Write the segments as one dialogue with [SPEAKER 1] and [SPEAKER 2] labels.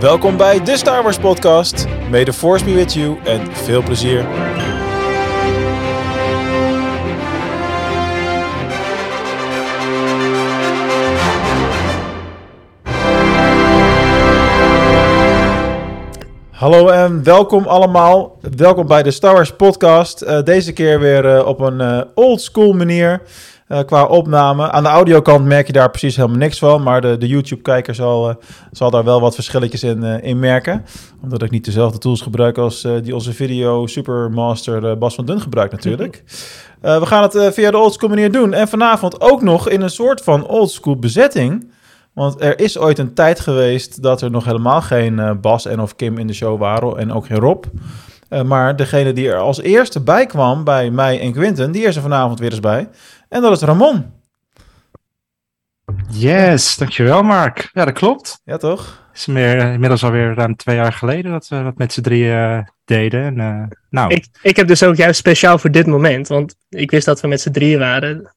[SPEAKER 1] Welkom bij de Star Wars podcast. May the force be with you en veel plezier. Hallo en welkom allemaal. Welkom bij de Star Wars podcast. Uh, deze keer weer uh, op een uh, old school manier qua opname. Aan de audiokant merk je daar precies helemaal niks van, maar de, de YouTube-kijker zal, zal daar wel wat verschilletjes in, in merken. Omdat ik niet dezelfde tools gebruik als die onze video supermaster Bas van Dun gebruikt natuurlijk. we gaan het via de old school manier doen en vanavond ook nog in een soort van old school bezetting. Want er is ooit een tijd geweest dat er nog helemaal geen Bas en of Kim in de show waren en ook geen Rob. Uh, maar degene die er als eerste bij kwam bij mij en Quinten, die is er vanavond weer eens bij. En dat is Ramon.
[SPEAKER 2] Yes, dankjewel Mark. Ja, dat klopt.
[SPEAKER 1] Ja, toch?
[SPEAKER 2] Het is meer, inmiddels alweer ruim twee jaar geleden dat we dat met z'n drieën uh, deden. En, nou.
[SPEAKER 3] ik, ik heb dus ook juist speciaal voor dit moment, want ik wist dat we met z'n drieën waren.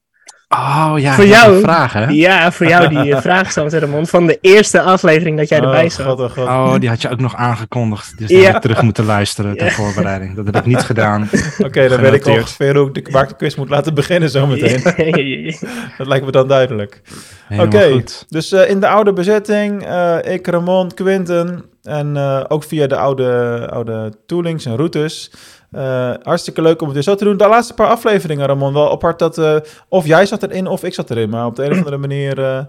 [SPEAKER 2] Oh ja,
[SPEAKER 3] voor jou,
[SPEAKER 2] vragen.
[SPEAKER 3] Ja, voor jou die uh, vraag stond, Ramon, van de eerste aflevering dat jij erbij oh, zat. God,
[SPEAKER 2] oh, God. oh, die had je ook nog aangekondigd. Dus dan ja. heb ik terug moeten luisteren ter voorbereiding. Dat heb ik niet gedaan.
[SPEAKER 1] Oké, okay, dan weet ik ongeveer hoe ik de, waar de quiz moet laten beginnen zometeen. dat lijkt me dan duidelijk. Oké, okay, dus uh, in de oude bezetting, uh, ik, Ramon, Quinten en ook via de oude, oude toolings en routes... Uh, hartstikke leuk om het weer zo te doen. De laatste paar afleveringen, Ramon, wel apart dat uh, of jij zat erin of ik zat erin. Maar op de een of andere manier uh,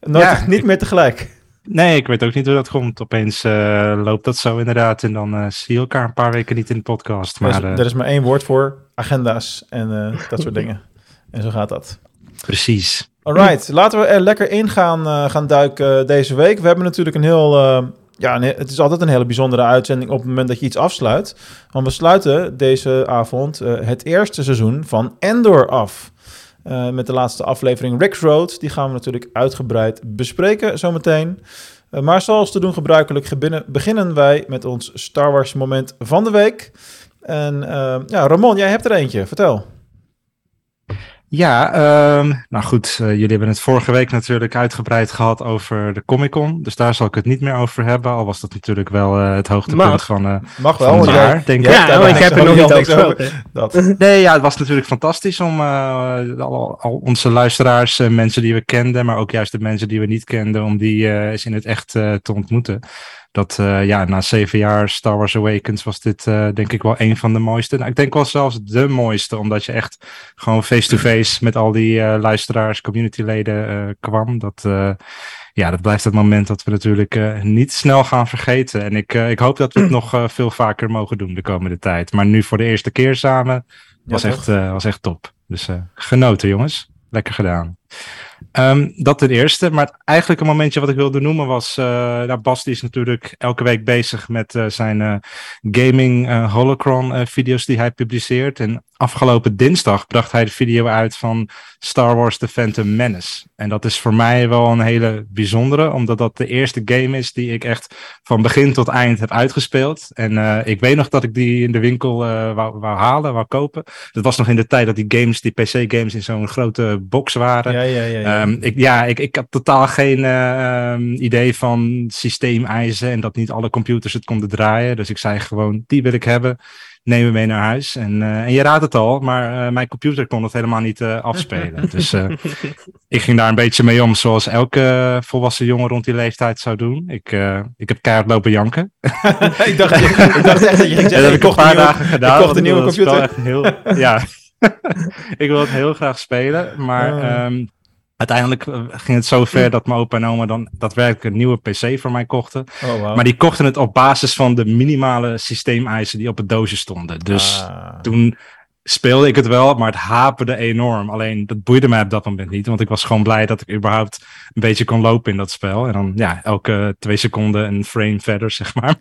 [SPEAKER 1] nooit, ja, niet meer tegelijk.
[SPEAKER 2] Nee, ik weet ook niet hoe dat komt. Opeens loopt dat zo inderdaad en dan zie je elkaar een paar weken niet in de podcast. Maar,
[SPEAKER 1] er, is, er is maar één woord voor, agenda's en dat soort dingen. En zo gaat dat.
[SPEAKER 2] Precies.
[SPEAKER 1] Alright, laten we er lekker in gaan, gaan duiken deze week. We hebben natuurlijk een heel ja, het is altijd een hele bijzondere uitzending op het moment dat je iets afsluit. Want we sluiten deze avond uh, het eerste seizoen van Endor af. Uh, met de laatste aflevering Rick's Road. Die gaan we natuurlijk uitgebreid bespreken zometeen. Uh, maar zoals te doen gebruikelijk beginnen wij met ons Star Wars moment van de week. En ja, Ramon, jij hebt er eentje. Vertel.
[SPEAKER 2] Ja, um, nou goed, uh, jullie hebben het vorige week natuurlijk uitgebreid gehad over de Comic Con. Dus daar zal ik het niet meer over hebben. Al was dat natuurlijk wel uh, het hoogtepunt
[SPEAKER 3] Mag.
[SPEAKER 2] van, uh,
[SPEAKER 1] Mag wel,
[SPEAKER 2] van jaar,
[SPEAKER 3] denk ja, ik. Ja, ik heb er nog niet over
[SPEAKER 2] dat. Nee, ja, het was natuurlijk fantastisch om al, al, onze luisteraars, mensen die we kenden, maar ook juist de mensen die we niet kenden, om die eens in het echt te ontmoeten dat uh, ja, na zeven jaar Star Wars Awakens was dit uh, denk ik wel een van de mooiste. Nou, ik denk wel zelfs de mooiste, omdat je echt gewoon face-to-face met al die uh, luisteraars, communityleden kwam. Dat, ja, dat blijft het moment dat we natuurlijk niet snel gaan vergeten. En ik, ik hoop dat we het nog veel vaker mogen doen de komende tijd. Maar nu voor de eerste keer samen was, ja, echt, was echt top. Dus genoten jongens. Lekker gedaan. Um, dat ten eerste. Maar eigenlijk een momentje wat ik wilde noemen was... Uh, nou, Bas die is natuurlijk elke week bezig met uh, zijn uh, gaming holocron video's die hij publiceert. En afgelopen dinsdag bracht hij de video uit van Star Wars The Phantom Menace. En dat is voor mij wel een hele bijzondere, omdat dat de eerste game is die ik echt van begin tot eind heb uitgespeeld. En uh, ik weet nog dat ik die in de winkel uh, wou, wou, halen, wou kopen. Dat was nog in de tijd dat die games, die PC-games, in zo'n grote box waren.
[SPEAKER 1] Ja, ja, ja. ja.
[SPEAKER 2] Um, ik, ja, ik, ik had totaal geen uh, idee van systeemeisen en dat niet alle computers het konden draaien. Dus ik zei gewoon, die wil ik hebben nemen mee naar huis. En, uh, en je raadt het al, maar uh, mijn computer kon het helemaal niet uh, afspelen. dus ik ging daar een beetje mee om, zoals elke volwassen jongen rond die leeftijd zou doen. Ik, ik heb keihard lopen janken.
[SPEAKER 1] ik, dacht, ik dacht echt dat je ging zeggen, dat heb
[SPEAKER 2] ik een paar dagen gedaan.
[SPEAKER 1] Ik kocht een nieuwe computer.
[SPEAKER 2] Heel, ja, ik wil het heel graag spelen, maar... Um, Uiteindelijk eh, ging het zo ver dat mijn opa en oma dan daadwerkelijk een nieuwe PC voor mij kochten. Oh, wow. Maar die kochten het op basis van de minimale systeemeisen die op het doosje stonden. Dus ah. toen speelde ik het wel, maar het haperde enorm. Alleen dat boeide mij op dat moment niet, want ik was gewoon blij dat ik überhaupt een beetje kon lopen in dat spel. En dan ja, elke twee seconden een frame verder, zeg maar.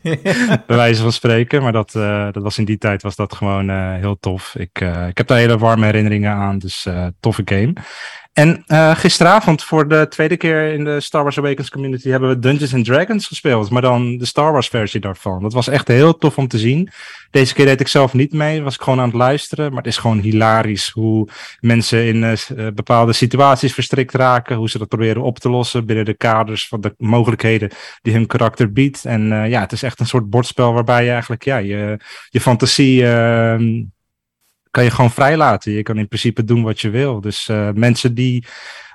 [SPEAKER 2] bij wijze van spreken. Maar dat, uh, dat was in die tijd was dat gewoon uh, heel tof. Ik, uh, ik heb daar hele warme herinneringen aan, dus toffe game. En uh, gisteravond voor de tweede keer in de Star Wars Awakens community hebben we Dungeons and Dragons gespeeld, maar dan de Star Wars versie daarvan. Dat was echt heel tof om te zien. Deze keer deed ik zelf niet mee, was ik gewoon aan het luisteren, maar het is gewoon hilarisch hoe mensen in uh, bepaalde situaties verstrikt raken, hoe ze dat proberen op te lossen binnen de kaders van de mogelijkheden die hun karakter biedt. En ja, het is echt een soort bordspel waarbij je eigenlijk ja, je, je fantasie ehm, kan je gewoon vrijlaten. Je kan in principe doen wat je wil. Dus uh, mensen die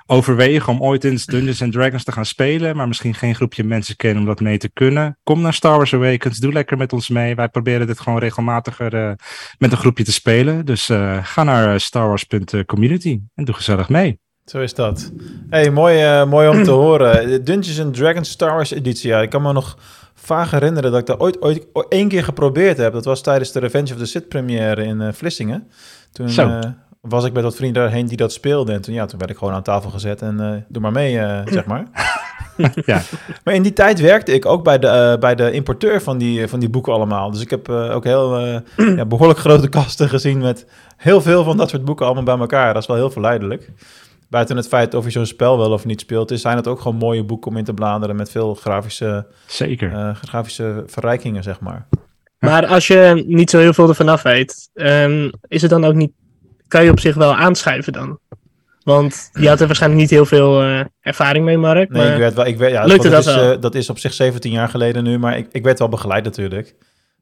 [SPEAKER 2] overwegen om ooit in Dungeons and Dragons te gaan spelen, maar misschien geen groepje mensen kennen om dat mee te kunnen, kom naar Star Wars Awakens, doe lekker met ons mee. Wij proberen dit gewoon regelmatiger uh, met een groepje te spelen. Dus uh, ga naar starwars.community en doe gezellig mee.
[SPEAKER 1] Zo is dat. Hey, mooi, mooi om te horen. Dungeons and Dragons Star Wars editie. Ja, ik kan me nog vaag herinneren dat ik dat ooit, ooit, één keer geprobeerd heb. Dat was tijdens de Revenge of the Sith première in uh, Vlissingen. Toen uh, was ik met wat vrienden daarheen die dat speelden. En toen, ja, toen werd ik gewoon aan tafel gezet en doe maar mee, zeg maar. ja. Maar in die tijd werkte ik ook bij de, bij de importeur van die, van die boeken allemaal. Dus ik heb ook heel ja, behoorlijk grote kasten gezien met heel veel van dat soort boeken allemaal bij elkaar. Dat is wel heel verleidelijk buiten het feit of je zo'n spel wel of niet speelt, is, zijn het ook gewoon mooie boeken om in te bladeren met veel grafische,
[SPEAKER 2] Zeker.
[SPEAKER 1] Uh, grafische verrijkingen, zeg maar.
[SPEAKER 3] Maar als je niet zo heel veel ervan af weet, um, is het dan ook niet, kan je op zich wel aanschuiven dan? Want je had er waarschijnlijk niet heel veel uh, ervaring mee, Mark.
[SPEAKER 1] Nee, ik werd wel. Ik werd, ja, lukte dat, dat, is, uh, dat is op zich 17 jaar geleden nu, maar ik, ik werd wel begeleid natuurlijk.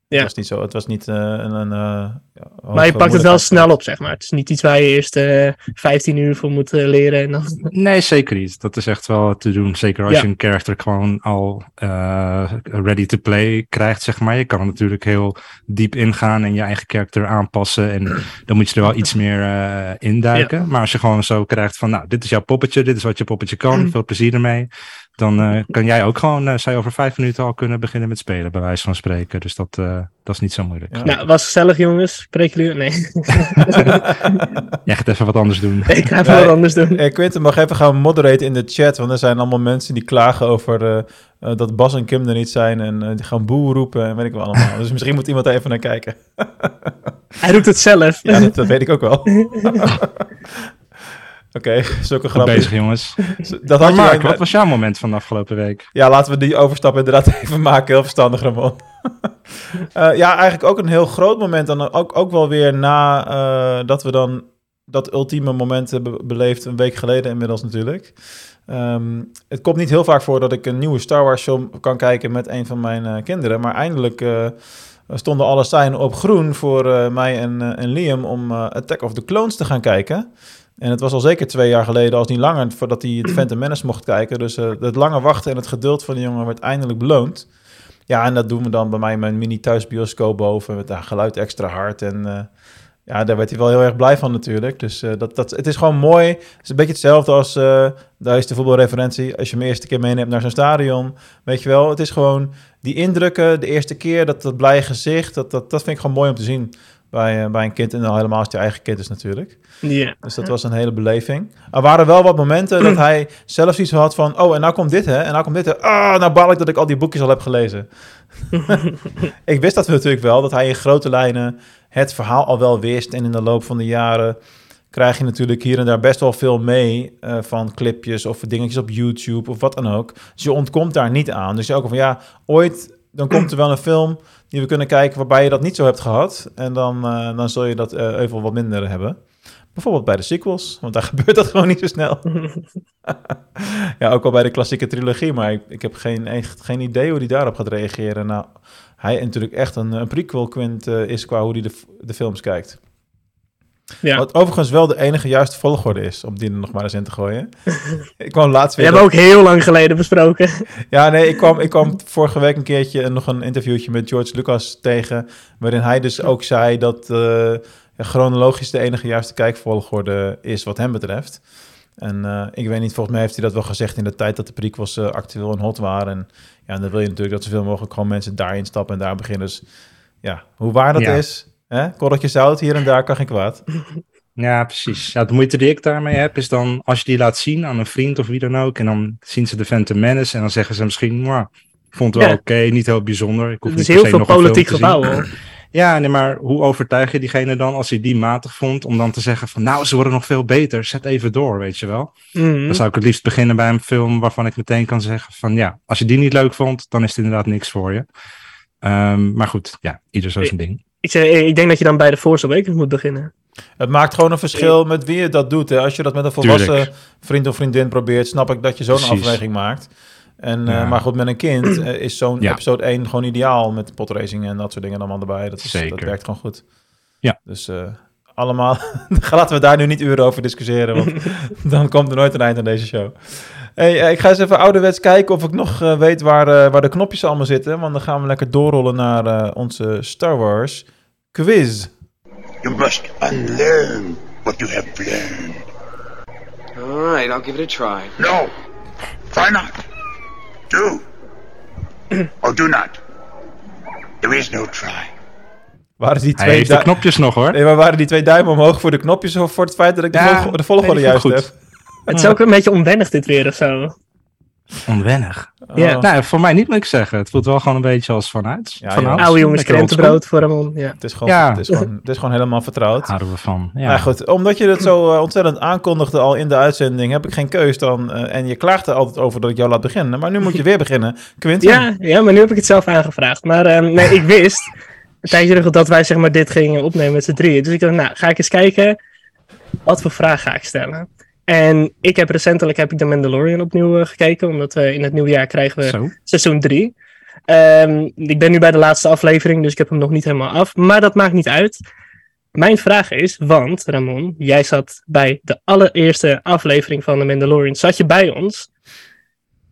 [SPEAKER 1] Ja. Het was niet zo. Het was niet uh, een. een uh,
[SPEAKER 3] ja, maar je pakt het wel snel op, zeg maar. Het is niet iets waar je eerst uh, 15 uur voor moet leren. En dan...
[SPEAKER 2] Nee, zeker niet. Dat is echt wel te doen. Zeker als ja. je een character gewoon al ready to play krijgt, zeg maar. Je kan natuurlijk heel diep ingaan en je eigen character aanpassen. En dan moet je er wel iets meer induiken. Ja. Maar als je gewoon zo krijgt van, nou, dit is jouw poppetje, dit is wat je poppetje kan. Mm. Veel plezier ermee dan uh, kan jij ook gewoon, uh, zij over vijf minuten al kunnen beginnen met spelen, bij wijze van spreken. Dus dat, uh, dat is niet zo moeilijk.
[SPEAKER 3] Ja. Nou, was gezellig jongens. Spreken jullie? Nee.
[SPEAKER 2] jij gaat even wat anders doen.
[SPEAKER 3] Ik ga even nee, wat anders doen.
[SPEAKER 1] Eh, Quinten mag even gaan moderaten in de chat, want er zijn allemaal mensen die klagen over dat Bas en Kim er niet zijn en die gaan boe roepen en weet ik wel allemaal. dus misschien moet iemand er even naar kijken.
[SPEAKER 3] Hij doet het zelf.
[SPEAKER 1] ja, dat, dat weet ik ook wel. Oké, zulke grappen.
[SPEAKER 2] bezig, jongens.
[SPEAKER 1] Dat
[SPEAKER 2] had Mark, wat was jouw moment van de afgelopen week?
[SPEAKER 1] Ja, laten we die overstap inderdaad even maken. Heel verstandig, Ramon. uh, ja, eigenlijk ook een heel groot moment. En ook, ook wel weer na uh, dat we dan dat ultieme moment hebben beleefd. Een week geleden inmiddels natuurlijk. Um, het komt niet heel vaak voor dat ik een nieuwe Star Wars film kan kijken met een van mijn uh, kinderen. Maar eindelijk stonden alle zijn op groen voor mij en, en Liam om Attack of the Clones te gaan kijken. En het was al zeker twee jaar geleden, als niet langer, voordat hij het Phantom Menace mocht kijken. Dus uh, het lange wachten en het geduld van de jongen werd eindelijk beloond. Ja, en dat doen we dan bij mij in mijn mini thuisbioscoop boven. Met uh, geluid extra hard. En uh, ja, daar werd hij wel heel erg blij van natuurlijk. Dus dat, dat, het is gewoon mooi. Het is een beetje hetzelfde als, daar is de voetbalreferentie. Als je me eerste keer meeneemt naar zo'n stadion. Weet je wel, het is gewoon die indrukken, de eerste keer, dat, dat blije gezicht. Dat, dat, dat vind ik gewoon mooi om te zien bij, uh, bij een kind. En dan helemaal als het je eigen kind is natuurlijk.
[SPEAKER 3] Ja.
[SPEAKER 1] Dus dat was een hele beleving. Er waren wel wat momenten dat hij zelf iets had van... Oh, en nou komt dit, hè? En nou komt dit, hè? Ah, nou baal ik dat ik al die boekjes al heb gelezen. ik wist dat natuurlijk wel, dat hij in grote lijnen het verhaal al wel wist. En in de loop van de jaren krijg je natuurlijk hier en daar best wel veel mee uh, van clipjes of dingetjes op YouTube of wat dan ook. Dus je ontkomt daar niet aan. Dus je ook van ja, ooit dan komt er wel een film die we kunnen kijken waarbij je dat niet zo hebt gehad. En dan, uh, dan zul je dat even wat minder hebben. Bijvoorbeeld bij de sequels, want daar gebeurt dat gewoon niet zo snel. ja, ook al bij de klassieke trilogie, maar ik, ik heb geen, echt geen idee hoe die daarop gaat reageren. Nou, hij natuurlijk echt een, een prequel-quint uh, is qua hoe hij de, de films kijkt. Ja. Wat overigens wel de enige juiste volgorde is, om die er nog maar eens in te gooien. ik kwam laatst weer...
[SPEAKER 3] We hebben ook heel lang geleden besproken.
[SPEAKER 1] ja, nee, ik kwam, ik kwam vorige week een keertje nog een interviewtje met George Lucas tegen, waarin hij dus ook zei dat uh, chronologisch de enige juiste kijkvolgorde is wat hem betreft. En uh, ik weet niet, volgens mij heeft hij dat wel gezegd in de tijd dat de prequels uh, actueel en hot waren. En ja, dan wil je natuurlijk dat zoveel mogelijk gewoon mensen daarin stappen en daar beginnen. Dus ja, hoe waar dat ja. is, Hè? Korreltje zout hier en daar kan geen kwaad.
[SPEAKER 2] Ja, precies. Ja, de moeite die ik daarmee heb is dan als je die laat zien aan een vriend of wie dan ook. En dan zien ze de Phantom Menace en dan zeggen ze misschien, nou, vond het wel ja. oké, okay, niet heel bijzonder. Ik hoef
[SPEAKER 3] het is heel veel politiek gebouw hoor.
[SPEAKER 2] Ja, nee, maar hoe overtuig je diegene dan als hij die matig vond om dan te zeggen van nou, ze worden nog veel beter, zet even door, weet je wel.
[SPEAKER 3] Mhm.
[SPEAKER 2] Dan zou ik het liefst beginnen bij een film waarvan ik meteen kan zeggen van ja, als je die niet leuk vond, dan is het inderdaad niks voor je. Ehm, maar goed, ja, ieder zo zijn ding.
[SPEAKER 3] Ik, zeg, ik denk dat je dan bij de Force Awakens moet beginnen.
[SPEAKER 1] Het maakt gewoon een verschil met wie je dat doet. Hè. Als je dat met een volwassen
[SPEAKER 2] Tuurlijk.
[SPEAKER 1] vriend of vriendin probeert, snap ik dat je zo'n afweging maakt. En, eh, maar goed, met een kind eh, is zo'n
[SPEAKER 2] Ja.
[SPEAKER 1] episode 1 gewoon ideaal met potracing en dat soort dingen allemaal erbij. Dat, is, dat
[SPEAKER 2] Zeker.
[SPEAKER 1] werkt gewoon goed.
[SPEAKER 2] Ja.
[SPEAKER 1] Dus eh, allemaal, laten we daar nu niet uren over discussiëren, want dan komt er nooit een eind aan deze show. Hey, eh, ik ga eens even ouderwets kijken of ik nog eh, weet waar, eh, waar de knopjes allemaal zitten, want dan gaan we lekker doorrollen naar eh, onze Star Wars quiz.
[SPEAKER 4] You must unlearn what you have learned.
[SPEAKER 5] All right, I'll give it a try.
[SPEAKER 4] No, try not. Do. or do not. There is no try.
[SPEAKER 1] Waren die
[SPEAKER 2] Hij
[SPEAKER 1] twee
[SPEAKER 2] heeft de knopjes nog hoor.
[SPEAKER 1] Nee, maar waren die twee duimen omhoog voor de knopjes of voor het feit dat ik de,
[SPEAKER 2] Ja,
[SPEAKER 1] volg- de volgorde juist
[SPEAKER 2] goed.
[SPEAKER 1] heb?
[SPEAKER 3] Het is ook een beetje onwennig dit weer of zo.
[SPEAKER 2] Onwennig.
[SPEAKER 3] Ja.
[SPEAKER 2] Nou, voor mij niet moet ik zeggen. Het voelt wel gewoon een beetje als vanuit.
[SPEAKER 1] Ja, joh.
[SPEAKER 3] Oude jongens krentenbrood voor hem. Ja.
[SPEAKER 1] het, is gewoon,
[SPEAKER 2] Ja.
[SPEAKER 1] het, is gewoon, het is gewoon helemaal vertrouwd.
[SPEAKER 2] Houden we van. Ja.
[SPEAKER 1] Ja. goed, omdat je het zo eh, ontzettend aankondigde al in de uitzending, heb ik geen keus dan. eh, en je klaagt er altijd over dat ik jou laat beginnen. Maar nu moet je weer beginnen. Quinten,
[SPEAKER 3] Ja, ja, maar nu heb ik het zelf aangevraagd. Maar ehm, nee, ik wist een tijdje terug dat wij zeg maar, dit gingen opnemen met z'n drieën. Dus ik dacht, nou, ga ik eens kijken wat voor vraag ga ik stellen. En ik heb recentelijk heb ik de Mandalorian opnieuw eh, gekeken, omdat we in het nieuwe jaar krijgen we
[SPEAKER 2] Zo.
[SPEAKER 3] seizoen 3. Ehm, ik ben nu bij de laatste aflevering, dus ik heb hem nog niet helemaal af. Maar dat maakt niet uit. Mijn vraag is, want Ramon, jij zat bij de allereerste aflevering van de Mandalorian, zat je bij ons?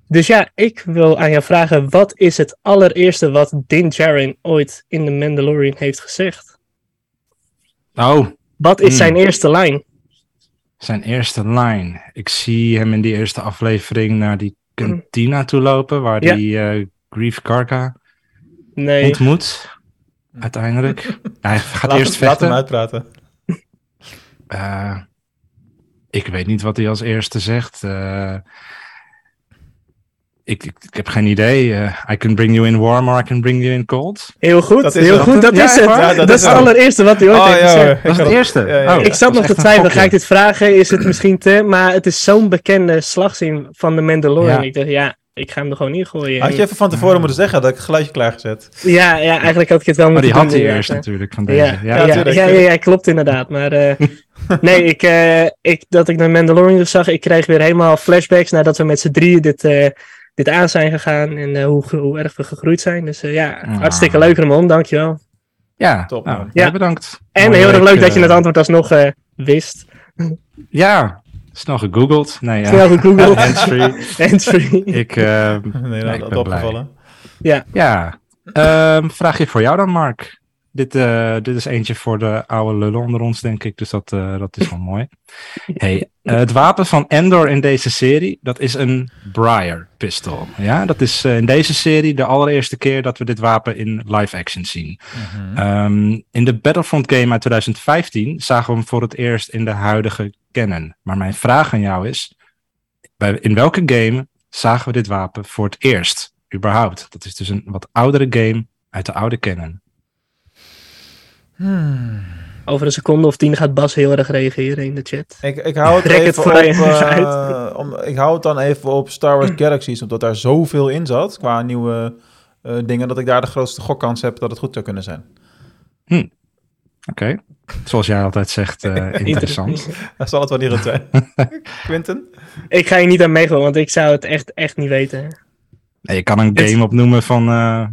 [SPEAKER 3] Dus ja, ik wil aan jou vragen, wat is het allereerste wat Din Djarin ooit in de Mandalorian heeft gezegd?
[SPEAKER 2] Oh,
[SPEAKER 3] Wat is
[SPEAKER 2] Hmm.
[SPEAKER 3] zijn eerste lijn?
[SPEAKER 2] Zijn eerste line. Ik zie hem in die eerste aflevering naar die kantina toe lopen, waar
[SPEAKER 3] Ja.
[SPEAKER 2] die eh Grief Karka
[SPEAKER 3] Nee,
[SPEAKER 2] ontmoet. Uiteindelijk. Hij gaat
[SPEAKER 1] laat,
[SPEAKER 2] eerst
[SPEAKER 1] hem- laat hem uitpraten.
[SPEAKER 2] Eh, ik weet niet wat hij als eerste zegt. Eh, ik, ik, ik heb geen idee. Eh, I can bring you in warm or I can bring you in cold.
[SPEAKER 3] heel goed,
[SPEAKER 1] Dat is
[SPEAKER 3] heel
[SPEAKER 1] het.
[SPEAKER 3] goed, dat
[SPEAKER 2] Ja,
[SPEAKER 3] is het.
[SPEAKER 1] Ja,
[SPEAKER 3] dat,
[SPEAKER 1] dat
[SPEAKER 3] is het allereerste wat hij ooit
[SPEAKER 1] Oh,
[SPEAKER 3] heeft
[SPEAKER 1] ja,
[SPEAKER 3] gezegd.
[SPEAKER 1] hoor.
[SPEAKER 2] Dat is
[SPEAKER 1] Ik
[SPEAKER 2] het eerste.
[SPEAKER 1] ja, ja.
[SPEAKER 2] Oh,
[SPEAKER 3] Ik zat nog te twijfelen, ga ik dit vragen? Is het misschien te... Maar het is zo'n bekende slagzin van de Mandalorian.
[SPEAKER 2] Ja.
[SPEAKER 3] Ik dacht, ja, ik ga hem er gewoon in gooien.
[SPEAKER 1] Had je even van tevoren moeten zeggen dat ik het geluidje klaargezet.
[SPEAKER 3] Ja, ja, eigenlijk had ik het wel
[SPEAKER 2] Maar
[SPEAKER 3] moeten
[SPEAKER 2] die had
[SPEAKER 3] doen.
[SPEAKER 2] hij eerst
[SPEAKER 3] hè.
[SPEAKER 2] natuurlijk van deze.
[SPEAKER 3] Ja,
[SPEAKER 2] Ja,
[SPEAKER 3] ja, ja, ja, ja, ja, klopt inderdaad. Maar eh, nee, ik, eh, ik, dat ik de Mandalorian zag, ik kreeg weer helemaal flashbacks nadat we met z'n drieën dit, eh, dit aan zijn gegaan en eh, hoe, hoe erg we gegroeid zijn. Dus eh, ja,
[SPEAKER 2] Ah.
[SPEAKER 3] hartstikke leuk Ramon, dankjewel.
[SPEAKER 2] Ja,
[SPEAKER 1] Top,
[SPEAKER 2] nou,
[SPEAKER 3] Ja.
[SPEAKER 2] bedankt.
[SPEAKER 3] En
[SPEAKER 2] Mooie
[SPEAKER 3] heel erg leuk dat je
[SPEAKER 2] eh,
[SPEAKER 3] het antwoord alsnog eh wist.
[SPEAKER 2] Ja, snel gegoogeld. Nee, ja.
[SPEAKER 3] Snel gegoogeld.
[SPEAKER 2] Handsfree.
[SPEAKER 3] Handsfree.
[SPEAKER 2] Ik, eh,
[SPEAKER 1] Nee,
[SPEAKER 2] ik
[SPEAKER 1] dat
[SPEAKER 2] ben blij.
[SPEAKER 1] opgevallen.
[SPEAKER 2] ja, Ehm vraagje voor jou dan, Mark. Dit, eh, dit is eentje voor de oude lullen onder ons, denk ik. Dus dat, eh, dat is wel mooi. Hey, eh, het wapen van Endor in deze serie, dat is een Briar pistol. Ja, dat is in deze serie de allereerste keer dat we dit wapen in live action zien. Ehm, in de Battlefront game uit 2015 zagen we hem voor het eerst in de huidige canon. Maar mijn vraag aan jou is, bij, in welke game zagen we dit wapen voor het eerst? Überhaupt. Dat is dus een wat oudere game uit de oude canon.
[SPEAKER 3] Over een seconde of tien gaat Bas heel erg reageren in de chat.
[SPEAKER 1] Ik, ik hou het even op, eh,
[SPEAKER 3] uit.
[SPEAKER 1] om, ik hou het dan even op Star Wars Galaxies, omdat daar zoveel in zat qua nieuwe eh, dingen, dat ik daar de grootste gokkans heb dat het goed zou kunnen zijn.
[SPEAKER 2] Oké. Zoals jij altijd zegt, eh, interessant.
[SPEAKER 1] Dat zal het wel niet zijn. Quinten?
[SPEAKER 3] Ik ga je niet aan meegaan, want ik zou het echt, echt niet weten.
[SPEAKER 2] Nee, je kan een
[SPEAKER 3] Het-
[SPEAKER 2] game opnoemen van, eh,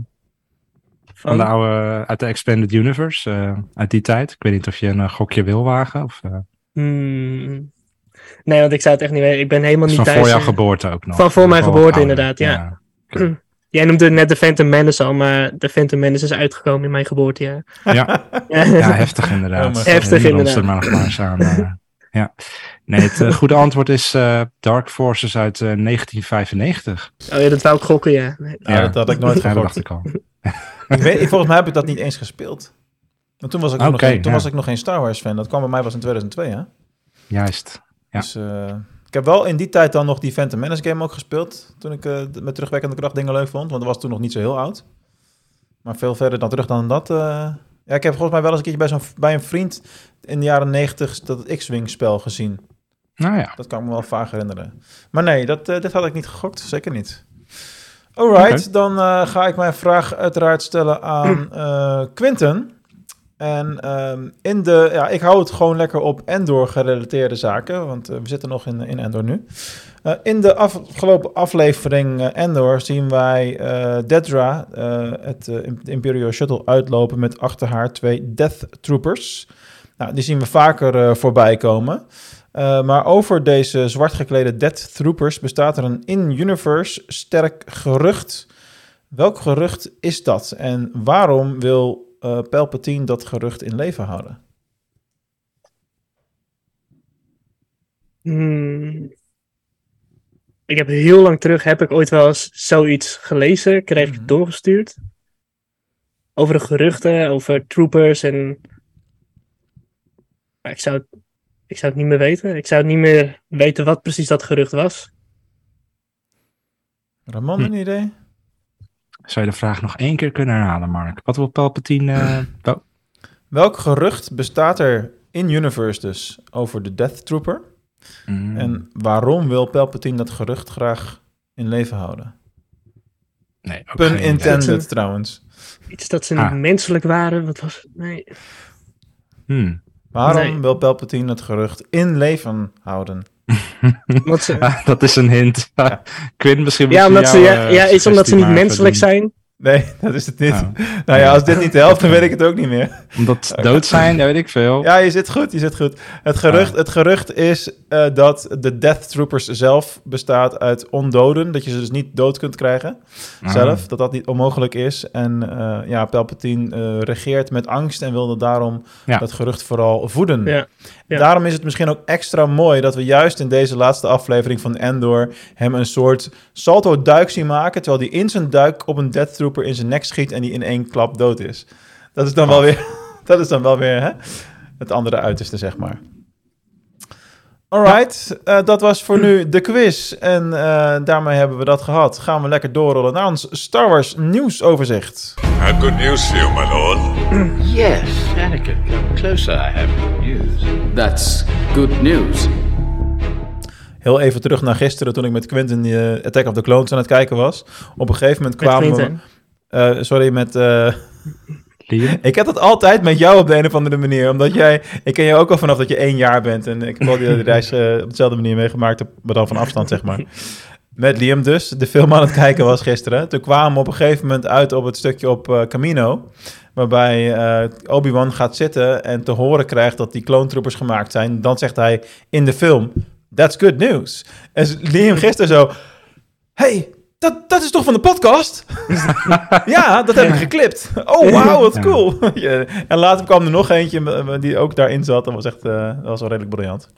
[SPEAKER 2] van de
[SPEAKER 3] Van,
[SPEAKER 2] oude, uit de Expanded Universe, eh, uit die tijd. Ik weet niet of je een eh, gokje wil wagen. Of, eh,
[SPEAKER 3] Hmm. Nee, want ik zou het echt niet weten. Ik ben helemaal niet
[SPEAKER 2] van
[SPEAKER 3] thuis.
[SPEAKER 2] voor jouw geboorte ook nog.
[SPEAKER 3] Van voor mijn geboorte,
[SPEAKER 2] ouder.
[SPEAKER 3] inderdaad, ja. Jij noemde net de Phantom Menace al, maar de Phantom Menace is uitgekomen in mijn geboortejaar.
[SPEAKER 2] Ja,
[SPEAKER 3] Ja.
[SPEAKER 2] ja, heftig inderdaad.
[SPEAKER 1] Oh,
[SPEAKER 3] Heftig,
[SPEAKER 2] ons
[SPEAKER 3] inderdaad.
[SPEAKER 2] er maar nog maar eens aan. ja. Nee, het goede antwoord is eh, Dark Forces uit eh, 1995.
[SPEAKER 3] Oh ja, dat wou ik gokken, ja. Nee.
[SPEAKER 1] Ja, dat had ik nooit
[SPEAKER 2] Ja, dat
[SPEAKER 1] gehoord.
[SPEAKER 2] dacht ik al.
[SPEAKER 1] Ik weet, volgens mij heb ik dat niet eens gespeeld. Want toen was ik, nog, geen, toen
[SPEAKER 2] ja.
[SPEAKER 1] was ik nog geen Star Wars fan. Dat kwam bij mij was in 2002, hè?
[SPEAKER 2] Juist. Ja.
[SPEAKER 1] Dus eh, ik heb wel in die tijd dan nog die Phantom Menace game ook gespeeld. Toen ik eh, met terugwerkende kracht dingen leuk vond. Want dat was toen nog niet zo heel oud. Maar veel verder dan terug dan dat eh, Ja, ik heb volgens mij wel eens een keertje bij, zo'n, bij een vriend in de jaren negentig dat X-Wing spel gezien.
[SPEAKER 2] Nou ja.
[SPEAKER 1] Dat kan ik me wel vaag herinneren. Maar nee, dat, dit had ik niet gegokt. Zeker niet. Alright, dan eh, ga ik mijn vraag uiteraard stellen aan eh Quinten. En ehm, in de, ja, ik hou het gewoon lekker op Endor gerelateerde zaken, want eh, we zitten nog in, in Endor nu. In de afgelopen aflevering Endor zien wij Dedra het de Imperial Shuttle uitlopen met achter haar twee Death Troopers. Nou, die zien we vaker voorbij komen. Uh, maar over deze zwart geklede Death Troopers bestaat er een in-universe sterk gerucht. Welk gerucht is dat? En waarom wil uh, Palpatine dat gerucht in leven houden?
[SPEAKER 3] Hmm. Ik heb heel lang terug, heb ik ooit wel eens zoiets gelezen, kreeg ik
[SPEAKER 1] Mhm.
[SPEAKER 3] doorgestuurd. Over de geruchten, over troopers en... Maar ik zou, het, ik zou het niet meer weten. Ik zou niet meer weten wat precies dat gerucht was.
[SPEAKER 1] Ramon,
[SPEAKER 2] Hm.
[SPEAKER 1] een idee?
[SPEAKER 2] Zou je de vraag nog één keer kunnen herhalen, Mark? Wat wil Palpatine... eh, wel-
[SPEAKER 1] Welk gerucht bestaat er in-universe dus over de Death Trooper?
[SPEAKER 2] Mm,
[SPEAKER 1] En waarom wil Palpatine dat gerucht graag in leven houden?
[SPEAKER 2] nee, ook
[SPEAKER 1] Pun intended trouwens.
[SPEAKER 3] Iets dat ze
[SPEAKER 2] Ah.
[SPEAKER 3] niet menselijk waren. Wat was het? Nee.
[SPEAKER 2] Hmm.
[SPEAKER 1] Waarom
[SPEAKER 3] Nee.
[SPEAKER 1] wil Palpatine het gerucht in leven houden?
[SPEAKER 3] Ze,
[SPEAKER 2] Ah, dat is een hint. Quinn, misschien
[SPEAKER 3] ja, omdat ze, ja,
[SPEAKER 2] eh,
[SPEAKER 3] ja, is omdat ze niet menselijk zijn.
[SPEAKER 1] Nee, dat is het niet.
[SPEAKER 2] Oh.
[SPEAKER 1] Nou ja, als dit niet helpt, dan weet ik het ook niet meer.
[SPEAKER 2] Omdat ze dood zijn, dat weet ik veel.
[SPEAKER 1] Ja, je zit goed, je zit goed. Het gerucht,
[SPEAKER 2] Ah.
[SPEAKER 1] het gerucht is eh, dat de Death Troopers zelf bestaat uit ondoden. Dat je ze dus niet dood kunt krijgen
[SPEAKER 2] Ah.
[SPEAKER 1] zelf. Dat dat niet onmogelijk is. En eh, ja, Palpatine eh, regeert met angst en wilde daarom
[SPEAKER 2] Ja.
[SPEAKER 1] dat gerucht vooral voeden.
[SPEAKER 3] Ja, ja.
[SPEAKER 1] Daarom is het misschien ook extra mooi dat we juist in deze laatste aflevering van Endor hem een soort salto-duik zien maken, terwijl hij in zijn duik op een Death Trooper in zijn nek schiet en die in één klap dood is. Dat is dan wel weer, dat is dan wel weer hè? het andere uiterste, zeg maar. Alright, eh, dat was voor nu de quiz. En eh, daarmee hebben we dat gehad. Gaan we lekker doorrollen naar ons Star Wars nieuwsoverzicht.
[SPEAKER 6] Have good news for you, my lord.
[SPEAKER 7] Yes, Anakin, come closer. I have good news. That's good news.
[SPEAKER 1] Heel even terug naar gisteren toen ik met Quentin uh, Attack of the Clones aan het kijken was. Op een gegeven moment kwamen we... Eh, sorry, met... eh,
[SPEAKER 2] Liam?
[SPEAKER 1] ik heb dat altijd met jou op de een of andere manier. Omdat jij... Ik ken jou ook al vanaf dat je één jaar bent. En ik heb al die reis op dezelfde manier meegemaakt. Maar dan van afstand, zeg maar. Met Liam dus, de film aan het kijken was gisteren. Toen kwamen we op een gegeven moment uit op het stukje op eh, Camino. Waarbij eh, Obi-Wan gaat zitten en te horen krijgt dat die clone troopers gemaakt zijn. Dan zegt hij in de film, that's good news. En Liam gisteren zo, hey, dat, dat is toch van de podcast? ja, dat heb ik geklipt. Oh, wauw, wat cool. En later kwam er nog eentje eh, die ook daarin zat. Dat was echt, dat was wel redelijk briljant.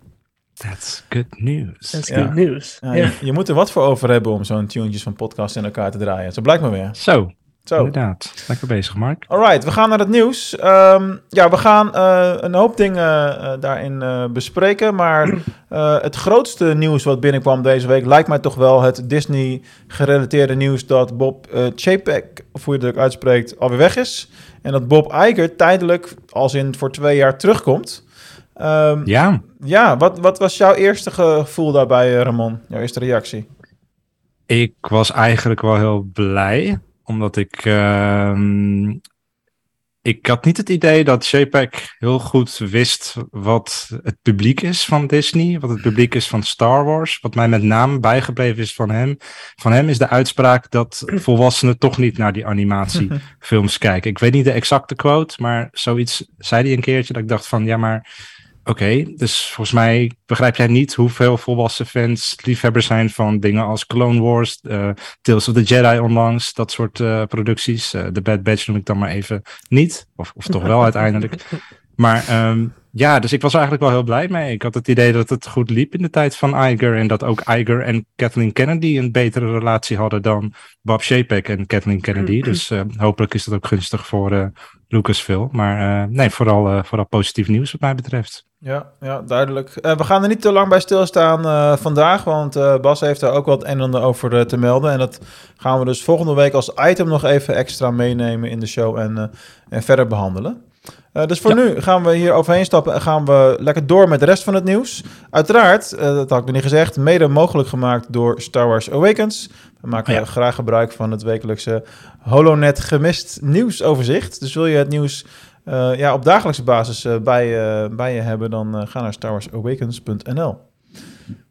[SPEAKER 2] That's good news.
[SPEAKER 3] Dat is
[SPEAKER 1] Ja.
[SPEAKER 3] good news.
[SPEAKER 1] Ja,
[SPEAKER 3] Ja.
[SPEAKER 1] je, je moet er wat voor over hebben om zo'n tunetjes van podcast in elkaar te draaien. Zo blijkt maar weer.
[SPEAKER 2] Zo,
[SPEAKER 1] Zo.
[SPEAKER 2] inderdaad. Lekker bezig, Mark.
[SPEAKER 1] Alright, we gaan naar het nieuws. Ehm, ja, we gaan eh, een hoop dingen eh, daarin eh, bespreken. Maar eh, het grootste nieuws wat binnenkwam deze week lijkt mij toch wel het Disney-gerelateerde nieuws dat Bob Chapek, of hoe je het ook uitspreekt, alweer weg is. En dat Bob Iger tijdelijk, als in voor twee jaar, terugkomt. Ehm, ja,
[SPEAKER 2] Ja,
[SPEAKER 1] wat, wat was jouw eerste gevoel daarbij, eh, Ramon? Jouw eerste reactie?
[SPEAKER 2] ik was eigenlijk wel heel blij. Omdat ik... ehm, ik had niet het idee dat JPEG heel goed wist wat het publiek is van Disney, wat het publiek is van Star Wars. Wat mij met name bijgebleven is van hem. Van hem is de uitspraak dat volwassenen toch niet naar die animatiefilms kijken. Ik weet niet de exacte quote, maar zoiets zei hij een keertje dat ik dacht van ja, maar oké, dus volgens mij begrijp jij niet hoeveel volwassen fans liefhebbers zijn van dingen als Clone Wars, eh, Tales of the Jedi onlangs, dat soort eh, producties. Eh, The Bad Batch noem ik dan maar even niet, of, of toch wel uiteindelijk. Maar ehm, ja, dus ik was er eigenlijk wel heel blij mee. Ik had het idee dat het goed liep in de tijd van Iger en dat ook Iger en Kathleen Kennedy een betere relatie hadden dan Bob Chapek en Kathleen Kennedy. Dus eh, hopelijk is dat ook gunstig voor eh, Lucasfilm. Maar eh, nee, vooral, eh, vooral positief nieuws wat mij betreft.
[SPEAKER 1] Ja, ja duidelijk. Eh, we gaan er niet te lang bij stilstaan eh, vandaag, want eh, Bas heeft daar ook wat en ander over te melden. En dat gaan we dus volgende week als item nog even extra meenemen in de show en, en verder behandelen. Dus voor nu gaan we hier overheen stappen en gaan we lekker door met de rest van het nieuws. Uiteraard, dat had ik nog niet gezegd, mede mogelijk gemaakt door Star Wars Awakens. We maken ja. graag gebruik van het wekelijkse HoloNet gemist nieuwsoverzicht. Dus wil je het nieuws uh, ja, op dagelijkse basis bij, bij je hebben, dan ga naar starwarsawakens.nl.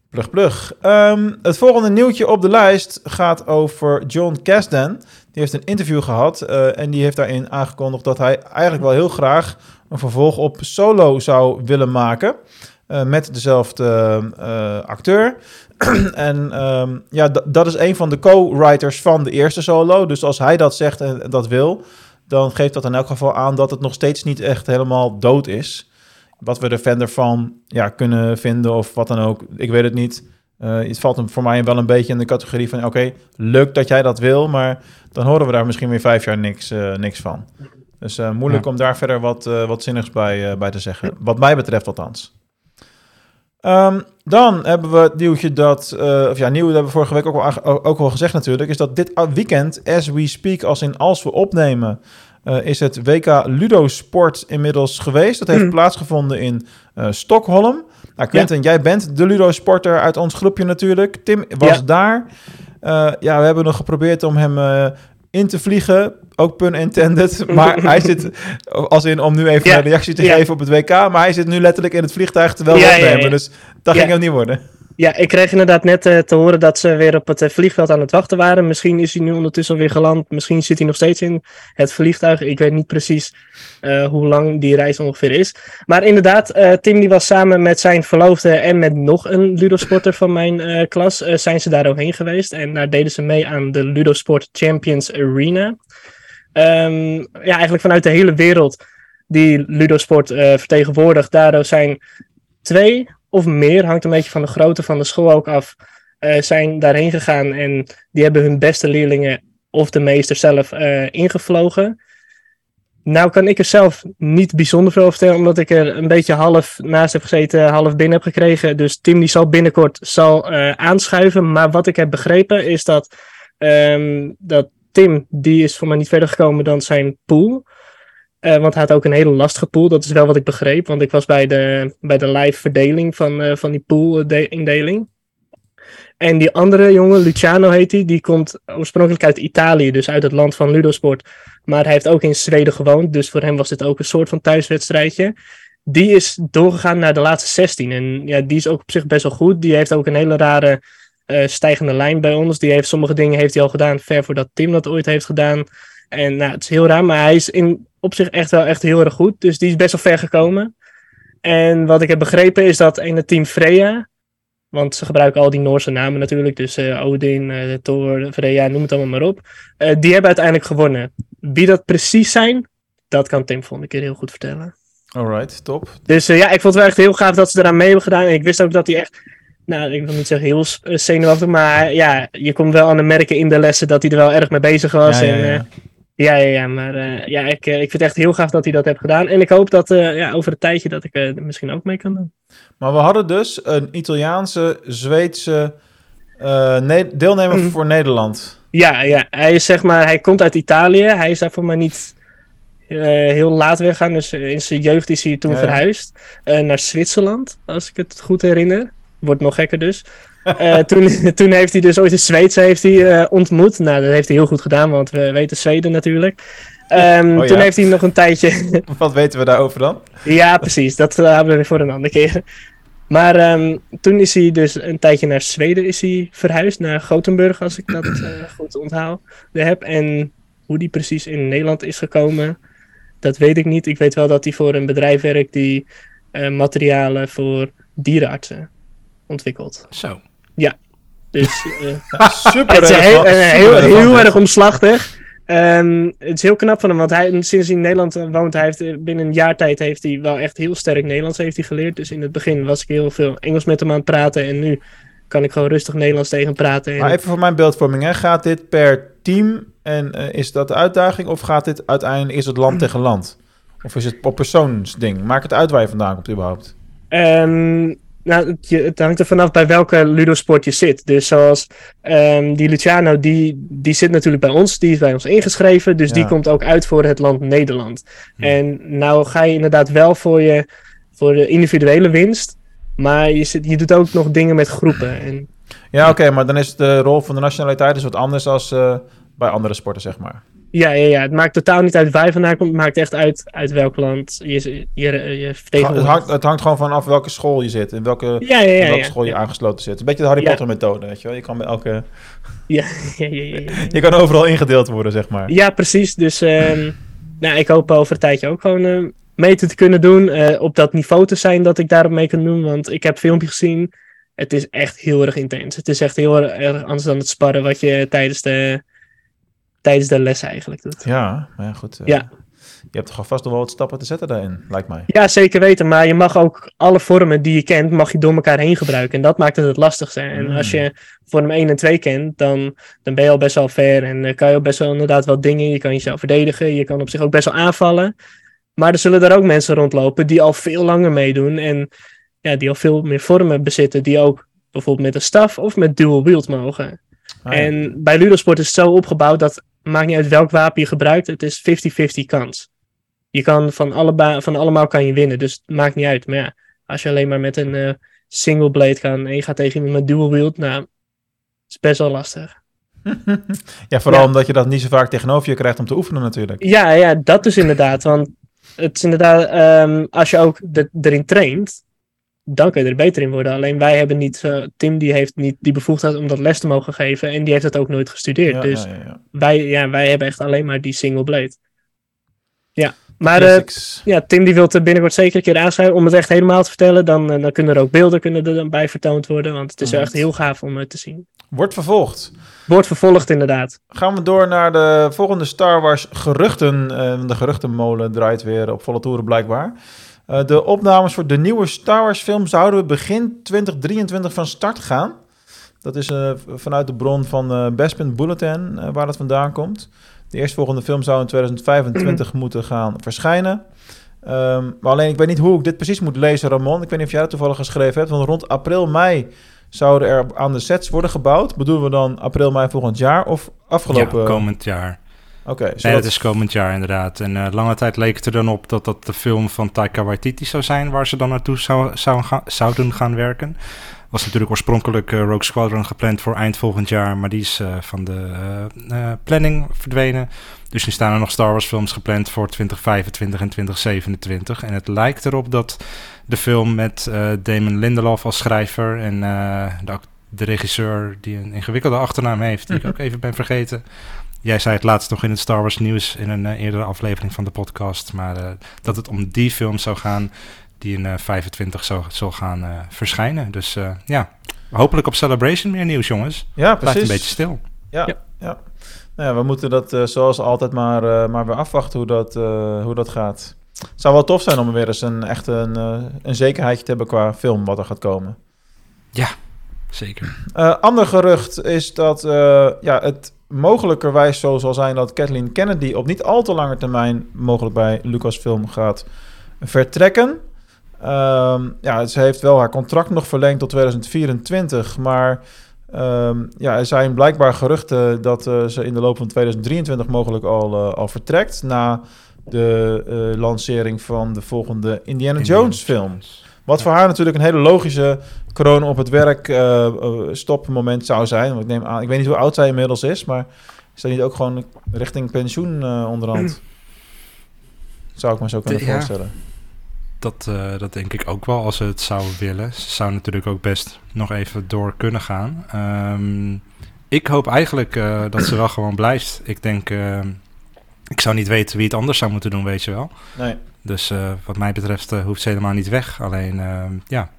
[SPEAKER 1] Plug, plug. Um, het volgende nieuwtje op de lijst gaat over John Kasdan. Die heeft een interview gehad en die heeft daarin aangekondigd dat hij eigenlijk wel heel graag een vervolg op Solo zou willen maken. Met dezelfde acteur. en um, ja, dat is een van de co-writers van de eerste Solo. Dus als hij dat zegt en dat wil, dan geeft dat in elk geval aan dat het nog steeds niet echt helemaal dood is wat we er verder van ja, kunnen vinden of wat dan ook, ik weet het niet. Uh, het valt hem voor mij wel een beetje in de categorie van... oké, leuk dat jij dat wil, maar dan horen we daar misschien weer vijf jaar niks, uh, niks van. Dus uh, moeilijk ja. om daar verder wat, wat zinnigs bij, bij te zeggen. Wat mij betreft althans. Um, dan hebben we het nieuwtje dat... of ja, nieuw, dat hebben we vorige week ook al, ook al gezegd natuurlijk... is dat dit weekend, as we speak, als in als we opnemen... Uh, is het WK Ludosport inmiddels geweest. Dat heeft mm. plaatsgevonden in uh, Stockholm. Nou, Quentin, ja. jij bent de Ludo-sporter uit ons groepje natuurlijk. Tim was ja. daar. Ja, we hebben nog geprobeerd om hem in te vliegen. Ook pun intended. Maar hij zit, als in om nu even ja. een reactie te geven op het WK. Maar hij zit nu letterlijk in het vliegtuig terwijl we. Dus dat ging hem niet worden.
[SPEAKER 3] Ja, ik kreeg inderdaad net uh, te horen dat ze weer op het uh, vliegveld aan het wachten waren. Misschien is hij nu ondertussen alweer geland. Misschien zit hij nog steeds in het vliegtuig. Ik weet niet precies uh, hoe lang die reis ongeveer is. Maar inderdaad, Tim die was samen met zijn verloofde en met nog een ludosporter van mijn klas. zijn ze daar geweest. En daar deden ze mee aan de Ludosport Champions Arena. Um, ja, eigenlijk vanuit de hele wereld die ludosport vertegenwoordigt. Daardoor zijn twee of meer, hangt een beetje van de grootte van de school ook af, uh, zijn daarheen gegaan en die hebben hun beste leerlingen of de meester zelf uh, ingevlogen. Nou kan ik er zelf niet bijzonder veel over vertellen, omdat ik er een beetje half naast heb gezeten, half binnen heb gekregen. Dus Tim die zal binnenkort zal, uh, aanschuiven. Maar wat ik heb begrepen is dat, um, dat Tim, die is voor mij niet verder gekomen dan zijn pool. Uh, want hij had ook een hele lastige pool. Dat is wel wat ik begreep. Want ik was bij de, bij de live verdeling van, uh, van die pool-indeling. En die andere jongen, Luciano heet hij, die komt oorspronkelijk uit Italië. Dus uit het land van Ludosport. Maar hij heeft ook in Zweden gewoond. Dus voor hem was dit ook een soort van thuiswedstrijdje. Die is doorgegaan naar de laatste 16. En ja, die is ook op zich best wel goed. Die heeft ook een hele rare stijgende lijn bij ons. Die heeft sommige dingen heeft hij al gedaan ver voordat Tim dat ooit heeft gedaan. En nou, het is heel raar, maar hij is in, op zich echt wel echt heel erg goed. Dus die is best wel ver gekomen. En wat ik heb begrepen is dat in het team Freya, want ze gebruiken al die Noorse namen natuurlijk, dus uh, Odin, uh, Thor, Freya, noem het allemaal maar op. Uh, die hebben uiteindelijk gewonnen. Wie dat precies zijn, dat kan Tim volgende keer heel goed vertellen.
[SPEAKER 1] Alright, top.
[SPEAKER 3] Dus ja, ik vond het wel echt heel gaaf dat ze eraan mee hebben gedaan. En ik wist ook dat hij echt nou, ik wil niet zeggen heel zenuwachtig, maar ja, je komt wel aan de merken in de lessen dat hij er wel erg mee bezig was. Ja, ja, ja. Ja, ja, ja, maar uh, ja, ik, uh, ik vind het echt heel gaaf dat hij dat heeft gedaan. En ik hoop dat uh, ja, over een tijdje dat ik er misschien ook mee kan doen.
[SPEAKER 1] Maar we hadden dus een Italiaanse, Zweedse ne deelnemer mm. voor Nederland.
[SPEAKER 3] Ja, ja, hij is zeg maar, hij komt uit Italië. Hij is daar voor mij niet heel laat weggaan. Dus in zijn jeugd is hij toen ja, verhuisd naar Zwitserland, als ik het goed herinner. Wordt nog gekker dus. Uh, toen, toen heeft hij dus ooit een Zweedse heeft hij, uh, ontmoet. Nou, dat heeft hij heel goed gedaan, want we weten Zweden natuurlijk. Um, oh, ja. Toen heeft hij nog een tijdje...
[SPEAKER 1] Wat weten we daarover dan?
[SPEAKER 3] ja, precies. Dat uh, hebben we voor een andere keer. Maar um, toen is hij dus een tijdje naar Zweden is hij verhuisd, naar Gothenburg, als ik dat goed onthoud heb. En hoe die precies in Nederland is gekomen, dat weet ik niet. Ik weet wel dat hij voor een bedrijf werkt die materialen voor dierenartsen ontwikkeld.
[SPEAKER 2] Zo.
[SPEAKER 3] Ja. Dus
[SPEAKER 1] uh, super
[SPEAKER 3] het is heel, heel, erg omslachtig. Um, het is heel knap van hem, want hij, sinds hij in Nederland woont, hij heeft, binnen een jaar tijd heeft hij wel echt heel sterk Nederlands heeft hij geleerd. Dus in het begin was ik heel veel Engels met hem aan het praten en nu kan ik gewoon rustig Nederlands tegen hem praten. En...
[SPEAKER 1] Maar even voor mijn beeldvorming, hè? gaat dit per team en uh, is dat de uitdaging of gaat dit uiteindelijk, is het land tegen land? Of is het op persoonsding? Maak het uit waar je vandaan komt überhaupt.
[SPEAKER 3] Um, Nou, het, hangt er vanaf bij welke ludosport je zit. Dus zoals ehm, die Luciano, die, die zit natuurlijk bij ons. Die is bij ons ingeschreven. Dus die komt ook uit voor het land Nederland.
[SPEAKER 2] Hm.
[SPEAKER 3] En nou ga je inderdaad wel voor, je, voor de individuele winst. Maar je, zit, je doet ook nog dingen met groepen. En
[SPEAKER 1] Ja, oké, maar dan is de rol van de nationaliteit dus wat anders als eh, bij andere sporten, zeg maar.
[SPEAKER 3] Ja, ja, ja, het maakt totaal niet uit waar je vandaan komt. Het maakt echt uit uit welk land je, je, je
[SPEAKER 1] Het
[SPEAKER 3] vertegenwoordigt.
[SPEAKER 1] hangt, het hangt gewoon vanaf welke school je zit, in welke,
[SPEAKER 3] Ja, ja,
[SPEAKER 1] in
[SPEAKER 3] ja.
[SPEAKER 1] welke school je aangesloten zit. Een beetje de Harry. Potter methode, weet je wel. Je kan bij elke...
[SPEAKER 3] Ja, ja, ja, ja, ja.
[SPEAKER 1] Je kan overal ingedeeld worden, zeg maar.
[SPEAKER 3] Ja, precies. Dus ehm, nou, ik hoop over een tijdje ook gewoon eh, mee te kunnen doen. eh, op dat niveau te zijn dat ik daarop mee kan doen. Want ik heb filmpjes gezien. Het is echt heel erg intens. Het is echt heel erg anders dan het sparren wat je tijdens de, tijdens de les eigenlijk doet.
[SPEAKER 1] Ja, maar ja, goed. eh,
[SPEAKER 3] Ja.
[SPEAKER 1] Je hebt toch vast nog wel wat stappen te zetten daarin, lijkt mij.
[SPEAKER 3] Ja, zeker weten. Maar je mag ook alle vormen die je kent, mag je door elkaar heen gebruiken. En dat maakt het het lastigste. En
[SPEAKER 1] Mm.
[SPEAKER 3] als je vorm 1 en 2 kent, dan, dan ben je al best wel ver. En eh, kan je ook best wel inderdaad wel dingen. Je kan jezelf verdedigen. Je kan op zich ook best wel aanvallen. Maar er zullen er ook mensen rondlopen die al veel langer meedoen. En ja, die al veel meer vormen bezitten. Die ook bijvoorbeeld met een staf of met dual wield mogen.
[SPEAKER 1] Ah, ja.
[SPEAKER 3] En bij Ludosport is het zo opgebouwd dat maakt niet uit welk wapen je gebruikt. Het is 50-50 kans. Je kan van, alleba- van allemaal kan je winnen, dus het maakt niet uit. Maar ja, als je alleen maar met een eh, single blade kan en je gaat tegen iemand met dual wield, nou, is best wel lastig.
[SPEAKER 1] ja, vooral
[SPEAKER 3] Ja.
[SPEAKER 1] omdat je dat niet zo vaak tegenover je krijgt om te oefenen natuurlijk.
[SPEAKER 3] Ja, ja, dat is inderdaad. Want het is inderdaad, ehm, als je ook de- erin traint, dan kun je er beter in worden. Alleen wij hebben niet, eh, Tim die heeft niet die bevoegdheid om dat les te mogen geven en die heeft het ook nooit gestudeerd.
[SPEAKER 1] Ja,
[SPEAKER 3] dus
[SPEAKER 1] ja, ja, ja.
[SPEAKER 3] Wij, ja, wij hebben echt alleen maar die single blade. Ja, maar eh, ja, Tim die wil het binnenkort zeker een keer aanschrijven om het echt helemaal te vertellen. Dan, eh, dan kunnen er ook beelden kunnen er dan bij vertoond worden, want het is echt heel gaaf om het te zien.
[SPEAKER 1] Wordt vervolgd.
[SPEAKER 3] Wordt vervolgd inderdaad.
[SPEAKER 1] Gaan we door naar de volgende Star Wars geruchten. De geruchtenmolen draait weer op volle toeren blijkbaar. Eh, de opnames voor de nieuwe Star Wars film zouden begin 2023 van start gaan. Dat is eh, vanuit de bron van eh Bespin Bulletin waar dat vandaan komt. De eerstvolgende film zou in 2025 moeten gaan verschijnen. Ehm, maar alleen, ik weet niet hoe ik dit precies moet lezen, Ramon. Ik weet niet of jij dat toevallig geschreven hebt. Want rond april, mei zouden er aan de sets worden gebouwd. Bedoelen we dan april, mei volgend jaar of afgelopen?
[SPEAKER 2] Ja, komend jaar.
[SPEAKER 1] Oké,
[SPEAKER 2] Nee, dat is komend jaar inderdaad. En eh, lange tijd leek het er dan op dat dat de film van Taika Waititi zou zijn... waar ze dan naartoe zou, zou gaan, zouden gaan werken. Was natuurlijk oorspronkelijk eh, Rogue Squadron gepland voor eind volgend jaar... maar die is eh, van de planning verdwenen. Dus nu staan er nog Star Wars films gepland voor 2025 en 2027. En het lijkt erop dat de film met Damon Lindelof als schrijver... en de regisseur die een ingewikkelde achternaam heeft... die ik ook even ben vergeten... Jij zei het laatst nog in het Star Wars nieuws in een eh, eerdere aflevering van de podcast, maar eh, dat het om die film zou gaan die in eh 25 zou, zal gaan eh, verschijnen. Dus eh, ja, hopelijk op Celebration meer nieuws, jongens.
[SPEAKER 1] ja,
[SPEAKER 2] Blijft
[SPEAKER 1] precies.
[SPEAKER 2] een beetje stil.
[SPEAKER 1] Ja, ja.
[SPEAKER 3] Ja.
[SPEAKER 1] Nou ja, we moeten dat eh, zoals altijd maar, eh, maar weer afwachten hoe dat, eh, hoe dat gaat. Het zou wel tof zijn om weer eens een, echt een, eh, een zekerheidje te hebben qua film wat er gaat komen.
[SPEAKER 2] Zeker.
[SPEAKER 1] Eh, ander gerucht is dat eh, ja, het mogelijkerwijs zo zal zijn dat Kathleen Kennedy op niet al te lange termijn mogelijk bij Lucasfilm gaat vertrekken. Ehm, ja, ze heeft wel haar contract nog verlengd tot 2024, maar ehm, ja, er zijn blijkbaar geruchten dat eh, ze in de loop van 2023 mogelijk al, al vertrekt na de lancering van de volgende Indiana, Jones film. Wat voor haar natuurlijk een hele logische kroon op het werk eh, stopmoment zou zijn. Want ik neem aan, ik weet niet hoe oud zij inmiddels is, maar is dat niet ook gewoon richting pensioen eh, onderhand? Zou ik me zo kunnen
[SPEAKER 2] ja.
[SPEAKER 1] voorstellen.
[SPEAKER 2] Dat, dat denk ik ook wel als ze het zou willen. Ze zou natuurlijk ook best nog even door kunnen gaan. Ehm, ik hoop eigenlijk dat ze wel gewoon blijft. Ik denk, ik zou niet weten wie het anders zou moeten doen, weet je wel.
[SPEAKER 1] Nee.
[SPEAKER 2] Dus eh, wat mij betreft eh, hoeft ze helemaal niet weg. Alleen, eh, ja,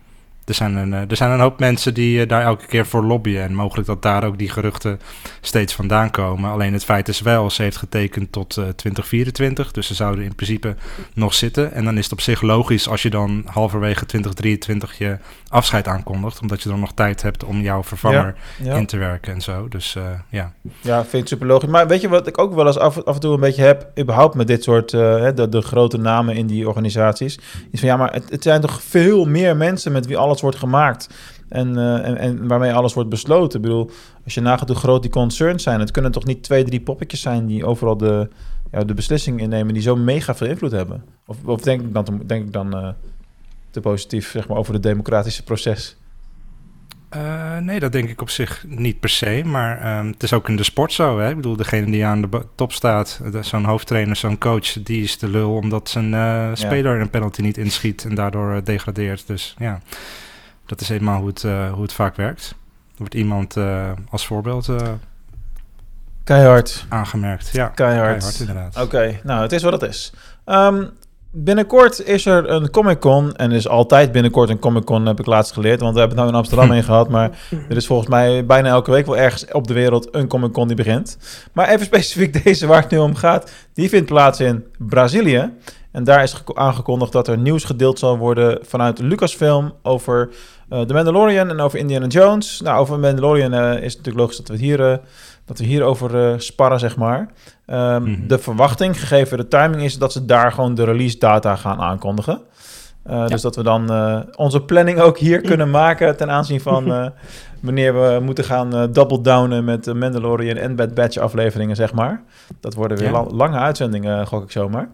[SPEAKER 2] er zijn, een, eh, er zijn een hoop mensen die eh, daar elke keer voor lobbyen. En mogelijk dat daar ook die geruchten steeds vandaan komen. Alleen het feit is wel, ze heeft getekend tot eh, 2024. Dus ze zouden in principe nog zitten. En dan is het op zich logisch als je dan halverwege 2023 je afscheid aankondigt. Omdat je dan nog tijd hebt om jouw vervanger
[SPEAKER 1] Ja.
[SPEAKER 2] in te werken en zo. Dus eh, ja.
[SPEAKER 1] Ja, vind ik super logisch. Maar weet je wat ik ook wel eens af, af en toe een beetje heb, überhaupt met dit soort, eh, hè, de, de grote namen in die organisaties, is van ja, maar het, het zijn toch veel meer mensen met wie alles alles wordt gemaakt en, eh, en, en waarmee alles wordt besloten. Ik bedoel, als je nagaat hoe groot die concerns zijn, het kunnen toch niet twee, drie poppetjes zijn die overal de, ja, de beslissing innemen die zo mega veel invloed hebben? Of, of denk ik dan, denk ik dan eh, te positief zeg maar, over het democratische proces?
[SPEAKER 2] Uh, nee, dat denk ik op zich niet per se. Maar ehm, het is ook in de sport zo. Hè? Ik bedoel, degene die aan de top staat, zo'n hoofdtrainer, zo'n coach, die is de lul omdat zijn uh, speler een penalty niet inschiet en daardoor uh, degradeert. Dus ja, dat is eenmaal hoe het, hoe het vaak werkt. Er wordt iemand als voorbeeld
[SPEAKER 1] keihard
[SPEAKER 2] aangemerkt. Ja,
[SPEAKER 1] keihard.
[SPEAKER 2] keihard inderdaad.
[SPEAKER 1] Oké, nou, het is wat het is. Um, Binnenkort is er een Comic Con. En is altijd binnenkort een Comic Con, heb ik laatst geleerd. Want we hebben het nou in Amsterdam in gehad. Maar er is volgens mij bijna elke week wel ergens op de wereld een Comic Con die begint. Maar even specifiek deze waar het nu om gaat. Die vindt plaats in Brazilië. En daar is aangekondigd dat er nieuws gedeeld zal worden vanuit Lucasfilm over uh, The Mandalorian en over Indiana Jones. Nou, over Mandalorian uh, is het natuurlijk logisch dat we het hier, uh, dat we hierover sparren, zeg maar. Um, mm -hmm. De verwachting, gegeven de timing, is dat ze daar gewoon de release data gaan aankondigen. Uh, ja. Dus dat we dan uh, onze planning ook hier kunnen maken ten aanzien van uh, wanneer we moeten gaan double downen met de Mandalorian en Bad Batch afleveringen, zeg maar. Dat worden weer ja. la lange uitzendingen, gok ik zomaar.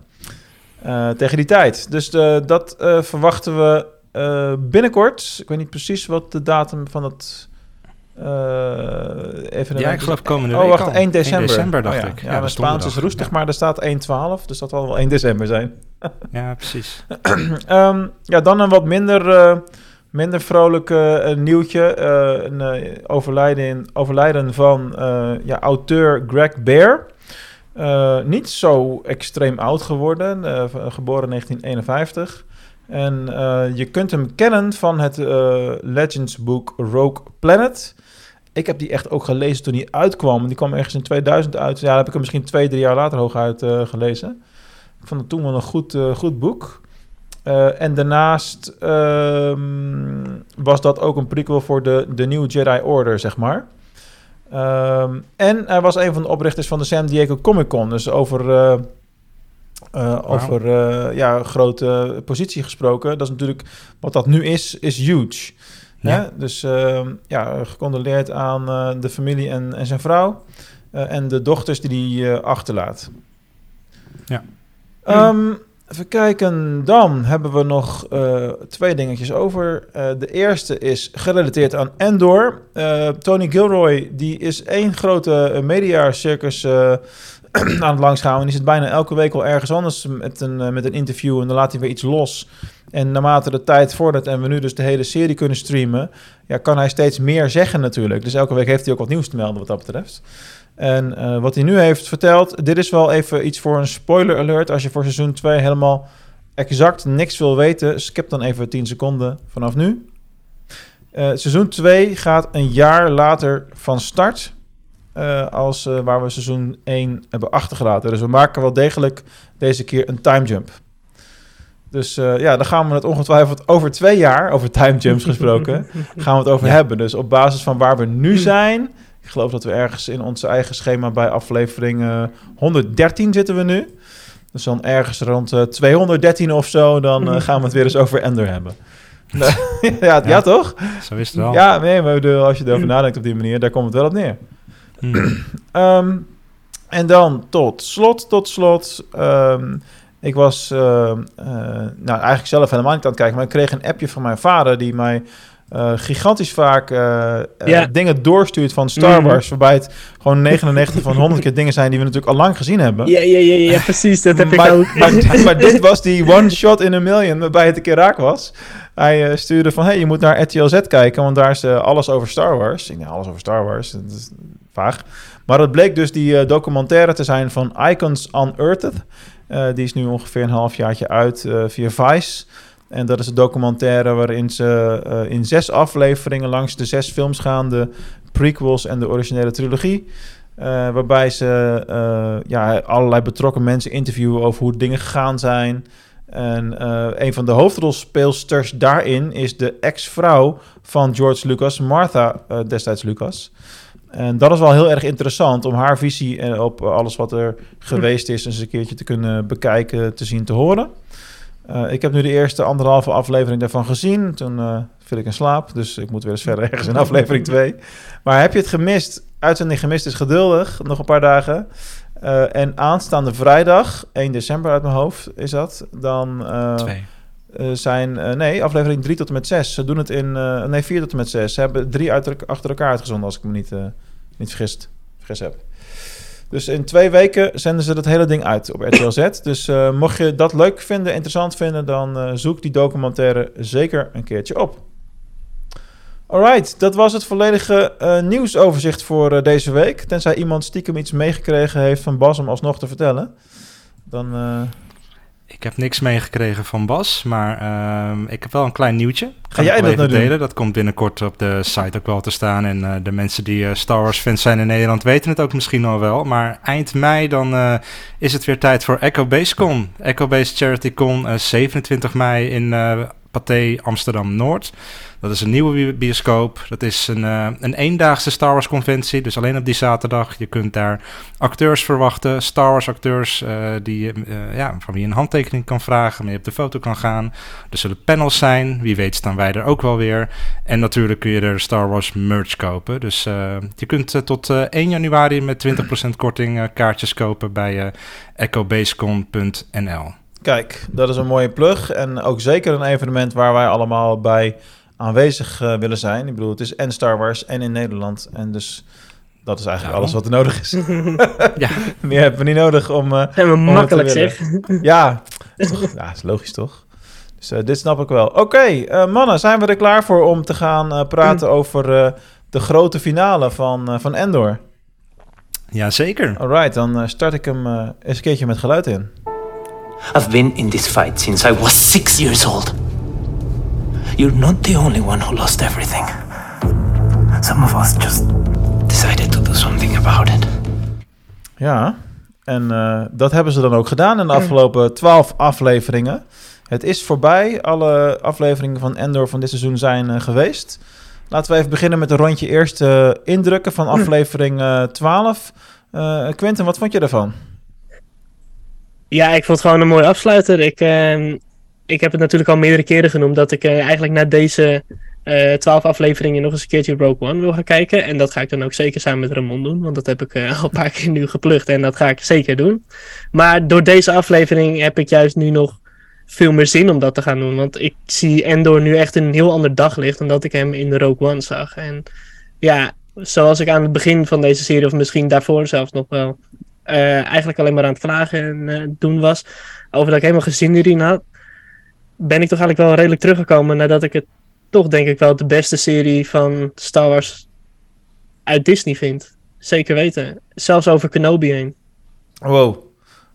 [SPEAKER 1] tegen die tijd. Dus de, dat verwachten we binnenkort. Ik weet niet precies wat de datum van het uh, even
[SPEAKER 2] ja, ik geloof komende
[SPEAKER 1] oh,
[SPEAKER 2] week
[SPEAKER 1] wacht,
[SPEAKER 2] al.
[SPEAKER 1] 1 december.
[SPEAKER 2] 1 december dacht
[SPEAKER 1] oh, ja.
[SPEAKER 2] ik.
[SPEAKER 1] Ja, mijn Spaans is roestig, ja. maar er staat 1-12, dus dat zal wel 1 december zijn.
[SPEAKER 2] ja, precies.
[SPEAKER 1] um, ja, dan een wat minder, uh, minder vrolijk uh, nieuwtje. een overlijden, overlijden van ja, auteur Greg Bear. niet zo extreem oud geworden, geboren in 1951. En je kunt hem kennen van het Legends boek Rogue Planet. Ik heb die echt ook gelezen toen die uitkwam. Die kwam ergens in 2000 uit. Ja, heb ik hem misschien twee, drie jaar later hooguit uh, gelezen. Ik vond het toen wel een goed, uh, goed boek. Uh, en daarnaast um, was dat ook een prequel voor de, de nieuwe Jedi Order, zeg maar. Um, en hij was een van de oprichters van de San Diego Comic Con. Dus over, wow. over ja, grote positie gesproken. Dat is natuurlijk, wat dat nu is, is huge. Ja. Dus uh, ja, gecondoleerd aan uh, de familie en, en zijn vrouw. Uh, en de dochters die hij achterlaat.
[SPEAKER 2] Ja.
[SPEAKER 1] Um, even kijken. Dan hebben we nog twee dingetjes over. de eerste is gerelateerd aan Endor. Tony Gilroy, die is één grote media-circus aan het langsgaan. En die zit bijna elke week al ergens anders met een, met een interview. En dan laat hij weer iets los. En naarmate de tijd vordert en we nu dus de hele serie kunnen streamen, ja, kan hij steeds meer zeggen natuurlijk. Dus elke week heeft hij ook wat nieuws te melden wat dat betreft. En uh, wat hij nu heeft verteld, dit is wel even iets voor een spoiler alert. Als je voor seizoen 2 helemaal exact niks wil weten, skip dan even 10 seconden vanaf nu. Uh, seizoen 2 gaat een jaar later van start. Uh, als waar we seizoen 1 hebben achtergelaten. Dus we maken wel degelijk deze keer een time jump. Dus uh, ja, dan gaan we het ongetwijfeld over twee jaar, over time jumps gesproken, gaan we het over ja. hebben. Dus op basis van waar we nu zijn, ik geloof dat we ergens in ons eigen schema bij aflevering uh, 113 zitten we nu. Dus dan ergens rond uh, 213 of zo, dan uh, gaan we het weer eens over Ender hebben. ja, ja, ja, toch?
[SPEAKER 2] Zo is het wel.
[SPEAKER 1] Ja, nee, maar als je erover nadenkt op die manier, daar komt het wel op neer. Hmm. um, en dan tot slot, tot slot... Um, ik was uh, uh, nou, eigenlijk zelf helemaal niet aan het kijken, maar ik kreeg een appje van mijn vader die mij uh, gigantisch vaak ja. dingen doorstuurt van Star Wars, mm. waarbij het gewoon 99 van 100 keer dingen zijn die we natuurlijk al lang gezien hebben.
[SPEAKER 3] Ja, ja, ja, ja precies, dat heb
[SPEAKER 1] maar,
[SPEAKER 3] ik ook.
[SPEAKER 1] Maar, maar, dit was die one shot in a million waarbij het een keer raak was. Hij stuurde van, hey, je moet naar RTLZ kijken, want daar is alles over Star Wars. Ik alles over Star Wars, dat is vaag. Maar het bleek dus die documentaire te zijn van Icons Unearthed. Uh, die is nu ongeveer een halfjaartje uit uh, via Vice. En dat is een documentaire waarin ze uh, in zes afleveringen langs de zes films gaan, de prequels en de originele trilogie. waarbij ze ja, allerlei betrokken mensen interviewen over hoe dingen gegaan zijn. En een van de hoofdrolspeelsters daarin is de ex-vrouw van George Lucas, Martha destijds Lucas. En dat is wel heel erg interessant om haar visie op alles wat er geweest is... eens een keertje te kunnen bekijken, te zien, te horen. Uh, ik heb nu de eerste anderhalve aflevering daarvan gezien. Toen viel ik in slaap. Dus ik moet weer eens verder ergens in aflevering 2. Maar heb je het gemist? Uitzending gemist is geduldig. Nog een paar dagen. Eh, en aanstaande vrijdag, 1 december uit mijn hoofd is dat. Dan eh,
[SPEAKER 2] Twee.
[SPEAKER 1] Eh, zijn... eh, nee, aflevering 3 tot en met 6. Ze doen het in... eh, nee, 4 tot en met 6. Ze hebben drie uit, achter elkaar uitgezonden, als ik me niet, niet vergist, vergis heb. Dus in twee weken zenden ze dat hele ding uit op RTL Z. Dus mocht je dat leuk vinden, interessant vinden... dan zoek die documentaire zeker een keertje op. Alright, dat was het volledige nieuwsoverzicht voor deze week. Tenzij iemand stiekem iets meegekregen heeft van Bas om alsnog te vertellen. Dan...
[SPEAKER 2] Ik heb niks meegekregen van Bas, maar ehm, ik heb wel een klein nieuwtje. Kan
[SPEAKER 1] jij dat nou doen?
[SPEAKER 2] delen? Dat komt binnenkort op de site ook wel te staan. En eh, de mensen die eh, Star Wars fans zijn in Nederland weten het ook misschien al wel. Maar eind mei dan eh, is het weer tijd voor Echo Base Con. Echo Base Charity Con, eh, 27 mei in Pathé Amsterdam Noord. Dat is een nieuwe bi- bioscoop. Dat is een, eh, een eendaagse Star Wars conventie. Dus alleen op die zaterdag. Je kunt daar acteurs verwachten. Star Wars acteurs eh, die, eh, ja, van wie je een handtekening kan vragen. Mee op de foto kan gaan. Er zullen panels zijn. Wie weet staan wij er ook wel weer. En natuurlijk kun je er Star Wars merch kopen. Dus je kunt tot eh, 1 januari met 20% korting kaartjes kopen bij echobasecon.nl.
[SPEAKER 1] Kijk, dat is een mooie plug. En ook zeker een evenement waar wij allemaal bij aanwezig eh, willen zijn. Ik bedoel, het is en Star Wars en in Nederland. En dus dat is eigenlijk alles wat er nodig is.
[SPEAKER 2] Ja.
[SPEAKER 1] Meer hebben we niet nodig om... eh,
[SPEAKER 3] Zijn we makkelijk zeg.
[SPEAKER 1] ja, toch, ja, is logisch toch? Dus eh, dit snap ik wel. Oké, eh, mannen, zijn we er klaar voor om te gaan eh, praten over eh, de grote finale van, eh, van Endor?
[SPEAKER 2] Jazeker.
[SPEAKER 1] Alright, dan start ik hem eh, eens een keertje met geluid in.
[SPEAKER 8] I've been in this fight since I was six years old. You're not the only one who lost everything. Some of us just decided to do something about it.
[SPEAKER 1] Ja, en eh, dat hebben ze dan ook gedaan in de afgelopen twaalf afleveringen. Het is voorbij. Alle afleveringen van Endor van dit seizoen zijn eh, geweest. Laten we even beginnen met een rondje eerste indrukken van aflevering eh 12. Eh Quentin, wat vond je ervan?
[SPEAKER 3] Ja, ik vond het gewoon een mooi afsluiter. Ik, ehm, ik heb het natuurlijk al meerdere keren genoemd dat ik eh, eigenlijk na deze eh, twaalf afleveringen nog eens een keertje Rogue One wil gaan kijken. En dat ga ik dan ook zeker samen met Ramon doen, want dat heb ik eh, al een paar keer nu geplukt en dat ga ik zeker doen. Maar door deze aflevering heb ik juist nu nog veel meer zin om dat te gaan doen. Want ik zie Endor nu echt in een heel ander daglicht dan dat ik hem in de Rogue One zag. En ja, zoals ik aan het begin van deze serie, of misschien daarvoor zelfs nog wel, eigenlijk alleen maar aan het klagen en eh, doen was. Over dat ik helemaal geen zin hierin had. Ben ik toch eigenlijk wel redelijk teruggekomen nadat ik het toch denk ik wel de beste serie van Star Wars uit Disney vind. Zeker weten. Zelfs over Kenobi heen.
[SPEAKER 1] Wow.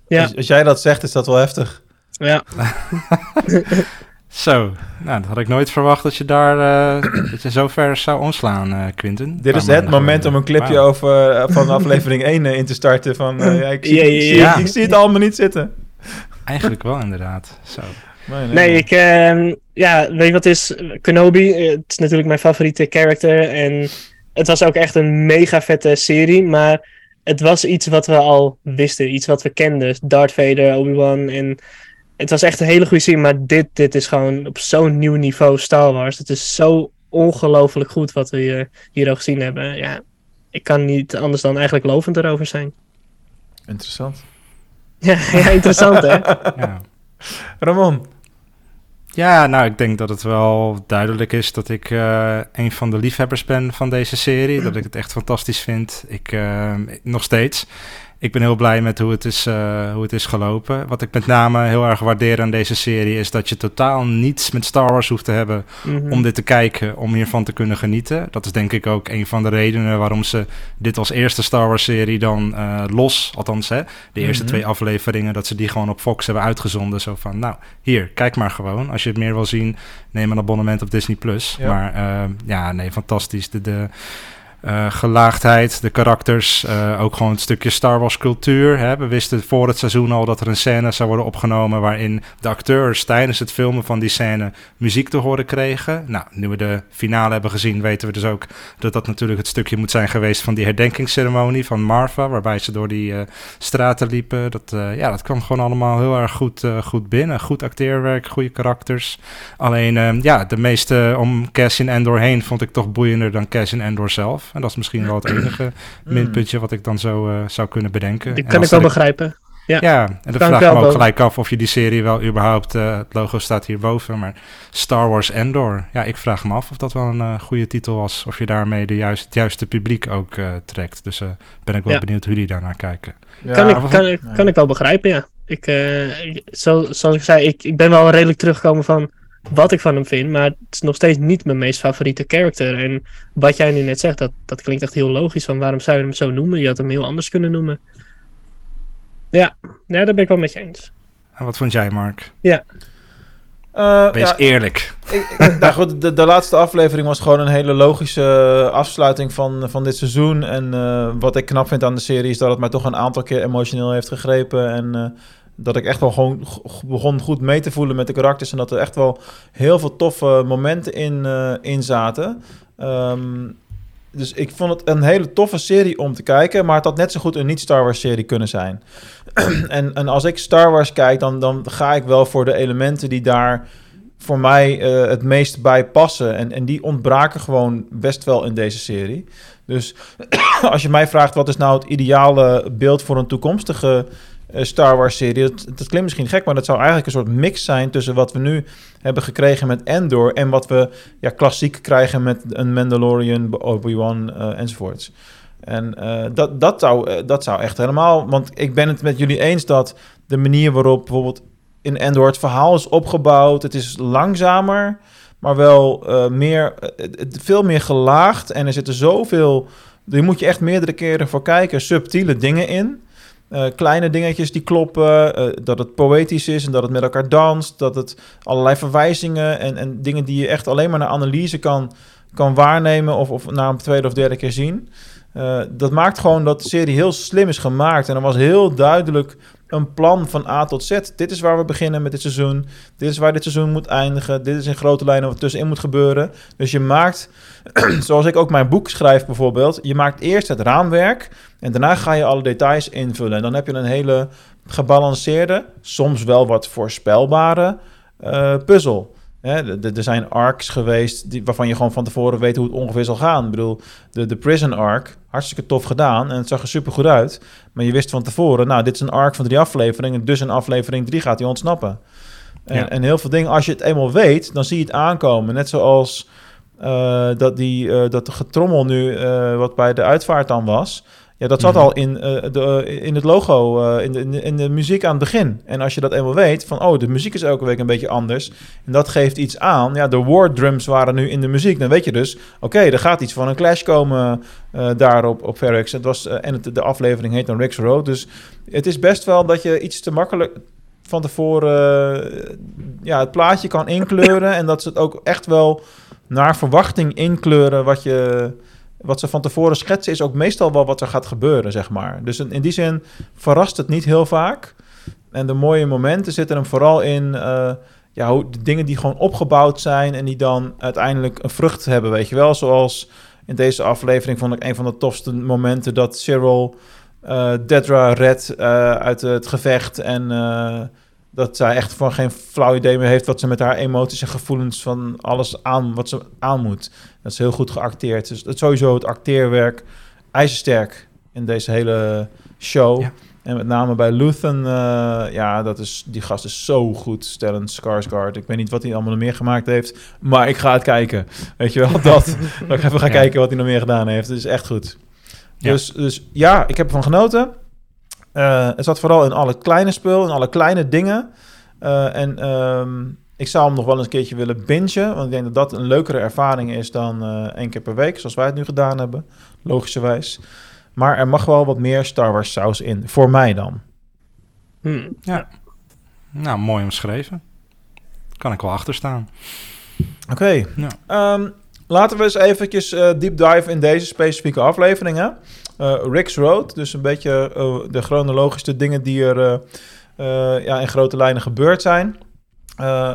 [SPEAKER 3] Ja.
[SPEAKER 1] Als, als jij dat zegt, is dat wel heftig.
[SPEAKER 3] Ja,
[SPEAKER 2] Zo, nou, dat had ik nooit verwacht dat je daar eh, dat je zo ver zou omslaan, eh Quinten.
[SPEAKER 1] Dit is het moment om een clipje over, eh, van aflevering 1 in te starten. Van, eh, ja, ik, zie,
[SPEAKER 3] Ja, ja,
[SPEAKER 1] ik, zie, ik zie het allemaal niet zitten.
[SPEAKER 2] Eigenlijk wel, inderdaad. Zo.
[SPEAKER 1] Nee, nee,
[SPEAKER 3] nee,
[SPEAKER 1] nee.
[SPEAKER 3] ik, ehm, ja, weet je wat is? Kenobi, het is natuurlijk mijn favoriete character. En het was ook echt een mega vette serie. Maar het was iets wat we al wisten, iets wat we kenden. Darth Vader, Obi-Wan. En het was echt een hele goede serie. Maar dit, dit is gewoon op zo'n nieuw niveau Star Wars. Het is zo ongelooflijk goed wat we hier, hier al gezien hebben. Ja, ik kan niet anders dan eigenlijk lovend erover zijn.
[SPEAKER 1] Interessant.
[SPEAKER 3] Ja, ja interessant hè?
[SPEAKER 2] Ja.
[SPEAKER 1] Ramon.
[SPEAKER 2] Ja, nou, ik denk dat het wel duidelijk is dat ik eh, een van de liefhebbers ben van deze serie. Dat ik het echt fantastisch vind. Ik, eh, nog steeds. Ik ben heel blij met hoe het, is, eh, hoe het is gelopen. Wat ik met name heel erg waardeer aan deze serie is dat je totaal niets met Star Wars hoeft te hebben
[SPEAKER 3] Mhm.
[SPEAKER 2] om dit te kijken, om hiervan te kunnen genieten. Dat is denk ik ook een van de redenen waarom ze dit als eerste Star Wars serie dan eh, los, althans hè, de eerste
[SPEAKER 1] Mhm.
[SPEAKER 2] twee afleveringen, dat ze die gewoon op Fox hebben uitgezonden. Zo van, nou, hier, kijk maar gewoon. Als je het meer wil zien, neem een abonnement op Disney+. Plus.
[SPEAKER 1] Ja.
[SPEAKER 2] Maar eh, ja, nee, fantastisch. De, de, eh, gelaagdheid, de karakters, eh, ook gewoon een stukje Star Wars cultuur. Hè. We wisten voor het seizoen al dat er een scène zou worden opgenomen waarin de acteurs tijdens het filmen van die scène muziek te horen kregen. Nou, nu we de finale hebben gezien, weten we dus ook dat dat natuurlijk het stukje moet zijn geweest van die herdenkingsceremonie van Marva, waarbij ze door die eh, straten liepen. Dat, ja, dat kwam gewoon allemaal heel erg goed, goed binnen. Goed acteerwerk, goede karakters. Alleen, ja, de meeste om Cassian Endor heen vond ik toch boeiender dan Cassian Endor zelf. En dat is misschien wel het enige
[SPEAKER 3] Hmm.
[SPEAKER 2] minpuntje wat ik dan zo eh, zou kunnen bedenken.
[SPEAKER 3] Die
[SPEAKER 2] En
[SPEAKER 3] kan ik wel begrijpen. Ja,
[SPEAKER 2] Ja, en dan vraag ik me ook gelijk af of je die serie wel überhaupt... eh, het logo staat hierboven, maar Star Wars Endor. Ja, ik vraag me af of dat wel een eh, goede titel was. Of je daarmee de juist, het juiste publiek ook eh, trekt. Dus eh, ben ik wel
[SPEAKER 3] Ja.
[SPEAKER 2] benieuwd hoe jullie daarnaar kijken.
[SPEAKER 3] kan,
[SPEAKER 1] Ja,
[SPEAKER 3] ik, kan, ik- kan ik wel begrijpen, ja. Ik, eh, ik- zo, zoals ik zei, ik, ik ben wel redelijk teruggekomen van wat ik van hem vind, maar het is nog steeds niet mijn meest favoriete character. En wat jij nu net zegt, dat, dat klinkt echt heel logisch. Van waarom zou je hem zo noemen? Je had hem heel anders kunnen noemen. Ja, ja daar ben ik wel met je eens.
[SPEAKER 2] En wat vond jij, Mark?
[SPEAKER 1] Eh,
[SPEAKER 2] Wees
[SPEAKER 1] ja,
[SPEAKER 2] eerlijk.
[SPEAKER 1] ik, ik- nou goed, de, de laatste aflevering was gewoon een hele logische afsluiting van, van dit seizoen. En eh, wat ik knap vind aan de serie is dat het mij toch een aantal keer emotioneel heeft gegrepen. En eh, dat ik echt wel gewoon begon goed mee te voelen met de karakters. En dat er echt wel heel veel toffe momenten in, eh, zaten. Ehm, dus ik vond het een hele toffe serie om te kijken. Maar het had net zo goed een niet-Star Wars serie kunnen zijn. en, en als ik Star Wars kijk, dan, dan ga ik wel voor de elementen die daar voor mij eh, het meest bij passen. En, en die ontbraken gewoon best wel in deze serie. Dus als je mij vraagt wat is nou het ideale beeld voor een toekomstige Star Wars serie, dat, klinkt misschien gek, maar dat zou eigenlijk een soort mix zijn tussen wat we nu hebben gekregen met Endor en wat we ja, klassiek krijgen met een Mandalorian, Obi-Wan eh, enzovoorts. En eh, dat, dat, zou, eh, dat zou echt helemaal. Want ik ben het met jullie eens dat de manier waarop bijvoorbeeld in Endor het verhaal is opgebouwd. Het is langzamer, maar wel eh, meer, eh, veel meer gelaagd. En er zitten zoveel. Daar moet je echt meerdere keren voor kijken. Subtiele dingen in. Eh, kleine dingetjes die kloppen. eh, dat het poëtisch is en dat het met elkaar danst. Dat het allerlei verwijzingen en, en dingen die je echt alleen maar naar analyse kan, kan waarnemen. Of, of na een tweede of derde keer zien. Eh, dat maakt gewoon dat de serie heel slim is gemaakt. En er was heel duidelijk een plan van A tot Z. Dit is waar we beginnen met dit seizoen. Dit is waar dit seizoen moet eindigen. Dit is in grote lijnen wat tussenin moet gebeuren. Dus je maakt, zoals ik ook mijn boek schrijf bijvoorbeeld, je maakt eerst het raamwerk en daarna ga je alle details invullen. En dan heb je een hele gebalanceerde, soms wel wat voorspelbare eh, puzzel. Er zijn arcs geweest die, waarvan je gewoon van tevoren weet hoe het ongeveer zal gaan. Ik bedoel, de, de Prison Arc, hartstikke tof gedaan en het zag er super goed uit. Maar je wist van tevoren, nou, dit is een arc van drie afleveringen, dus in aflevering drie gaat hij ontsnappen. En,
[SPEAKER 2] Ja.
[SPEAKER 1] en heel veel dingen, als je het eenmaal weet, dan zie je het aankomen. Net zoals eh, dat, die, eh, dat de getrommel nu, wat bij de uitvaart dan was. Ja, dat zat
[SPEAKER 2] Mhm.
[SPEAKER 1] al in, eh, de, in het logo, eh, in, de, in, de, in de muziek aan het begin. En als je dat eenmaal weet, van oh, de muziek is elke week een beetje anders. En dat geeft iets aan. Ja, de war drums waren nu in de muziek. Dan weet je dus, oké, er gaat iets van een clash komen eh daar op. Het was, eh, en het, de aflevering heet dan Rick's Road. Dus het is best wel dat je iets te makkelijk van tevoren eh, ja, het plaatje kan inkleuren. en dat ze het ook echt wel naar verwachting inkleuren wat je wat ze van tevoren schetsen is ook meestal wel wat er gaat gebeuren, zeg maar. Dus in, in die zin verrast het niet heel vaak. En de mooie momenten zitten hem vooral in eh, ja, hoe, de dingen die gewoon opgebouwd zijn en die dan uiteindelijk een vrucht hebben, weet je wel. Zoals in deze aflevering vond ik een van de tofste momenten dat Cyril eh Dedra redt eh, uit het gevecht en dat zij echt van geen flauw idee meer heeft wat ze met haar emoties en gevoelens van alles aan, wat ze aan moet. Dat is heel goed geacteerd. Dus het sowieso het acteerwerk ijzersterk in deze hele show.
[SPEAKER 2] Ja.
[SPEAKER 1] En met name bij Luthen, eh, ja, dat is, die gast is zo goed. Stellan Skarsgård. Ik weet niet wat hij allemaal nog meer gemaakt heeft, maar ik ga het kijken. Weet je wel, dat. dat ik even ga
[SPEAKER 2] Ja.
[SPEAKER 1] kijken wat hij nog meer gedaan heeft. Het is echt goed.
[SPEAKER 2] Ja.
[SPEAKER 1] Dus, dus ja, ik heb ervan genoten. Eh, het zat vooral in alle kleine spul, in alle kleine dingen. Eh, en ehm, ik zou hem nog wel eens een keertje willen bingen. Want ik denk dat dat een leukere ervaring is dan eh één keer per week, zoals wij het nu gedaan hebben. Logischerwijs. Maar er mag wel wat meer Star Wars saus in. Voor mij dan.
[SPEAKER 3] Hm.
[SPEAKER 2] Nou, mooi omschreven. Kan ik wel achter staan.
[SPEAKER 1] Oké.
[SPEAKER 2] Ja.
[SPEAKER 1] Ehm, Laten we eens eventjes eh, deep dive in deze specifieke afleveringen. Eh Rick's Road, dus een beetje eh, de chronologische dingen die er ja, in grote lijnen gebeurd zijn.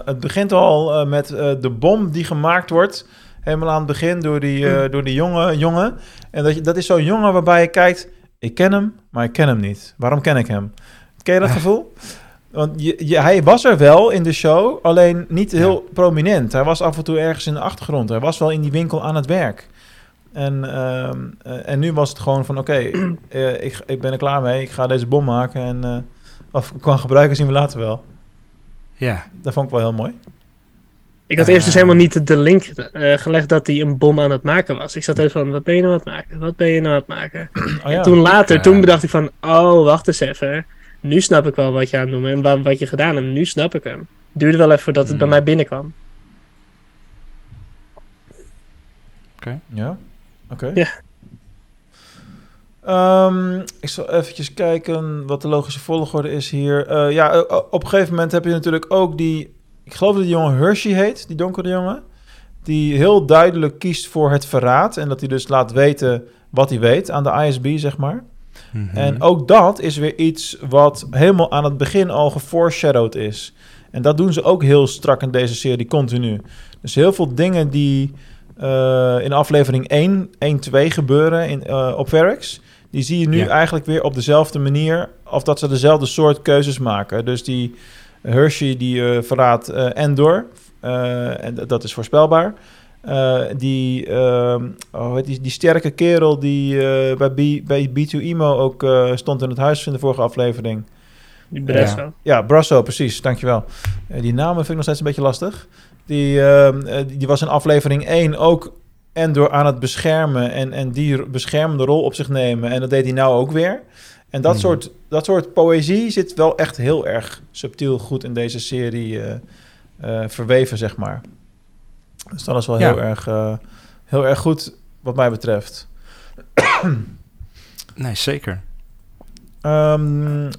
[SPEAKER 1] Het begint al met de bom die gemaakt wordt. Helemaal aan het begin door die, eh, door die jonge jongen. En dat, je, dat is zo'n jongen waarbij je kijkt... Ik ken hem, maar ik ken hem niet. Waarom ken ik hem? Ken je dat gevoel? Want je, je- hij was er wel in de show, alleen niet heel prominent. Hij was af en toe ergens in de achtergrond. Hij was wel in die winkel aan het werk. En, ehm, eh, en nu was het gewoon van, oké, eh, ik, ik ben er klaar mee. Ik ga deze bom maken en eh, of ik kan gebruiken zien we later wel.
[SPEAKER 2] Ja,
[SPEAKER 1] Dat vond ik wel heel mooi.
[SPEAKER 3] Ik had eerst dus helemaal niet de link eh, gelegd dat hij een bom aan het maken was. Ik zat even van, wat ben je nou aan het maken? Wat ben je nou aan het maken?
[SPEAKER 1] Oh, ja.
[SPEAKER 3] En toen later, toen bedacht ik van, oh, wacht eens even. Nu snap ik wel wat je aan het doen bent en wa- wat je gedaan hebt. Nu snap ik hem. Duurde wel even voordat het bij
[SPEAKER 2] Hmm.
[SPEAKER 3] mij binnenkwam.
[SPEAKER 1] Ja, oké.
[SPEAKER 3] Ja.
[SPEAKER 1] Ehm, ik zal eventjes kijken wat de logische volgorde is hier. Eh, ja, op een gegeven moment heb je natuurlijk ook die... Ik geloof dat die jongen Hershey heet, die donkere jongen. Die heel duidelijk kiest voor het verraad. En dat hij dus laat weten wat hij weet aan de ISB, zeg maar.
[SPEAKER 2] Mhm.
[SPEAKER 1] En ook dat is weer iets wat helemaal aan het begin al geforeshadowed is. En dat doen ze ook heel strak in deze serie, continu. Dus heel veel dingen die eh, in aflevering 1, 1, 2 gebeuren in, eh, op Ferrex... die zie je nu
[SPEAKER 2] Ja.
[SPEAKER 1] eigenlijk weer op dezelfde manier... of dat ze dezelfde soort keuzes maken. Dus die Hershey die eh, verraadt Endor... en dat is voorspelbaar... Eh, die, ehm, oh, die, die sterke kerel die eh, bij, B, bij B2 Emo ook eh, stond in het huis in de vorige aflevering.
[SPEAKER 3] Die bereid
[SPEAKER 2] Ja.
[SPEAKER 1] Brasso, precies, dankjewel. Die namen vind ik nog steeds een beetje lastig. Die, ehm, eh, die was in aflevering 1 ook en door aan het beschermen en, en die beschermende rol op zich nemen. En dat deed hij nou ook weer. En dat,
[SPEAKER 2] Mhm.
[SPEAKER 1] soort, dat soort poëzie zit wel echt heel erg subtiel goed in deze serie eh, eh, verweven, zeg maar. Dus dat is wel
[SPEAKER 2] Ja.
[SPEAKER 1] heel, erg, eh, heel erg goed wat mij betreft.
[SPEAKER 2] Nee, zeker.
[SPEAKER 1] Ehm,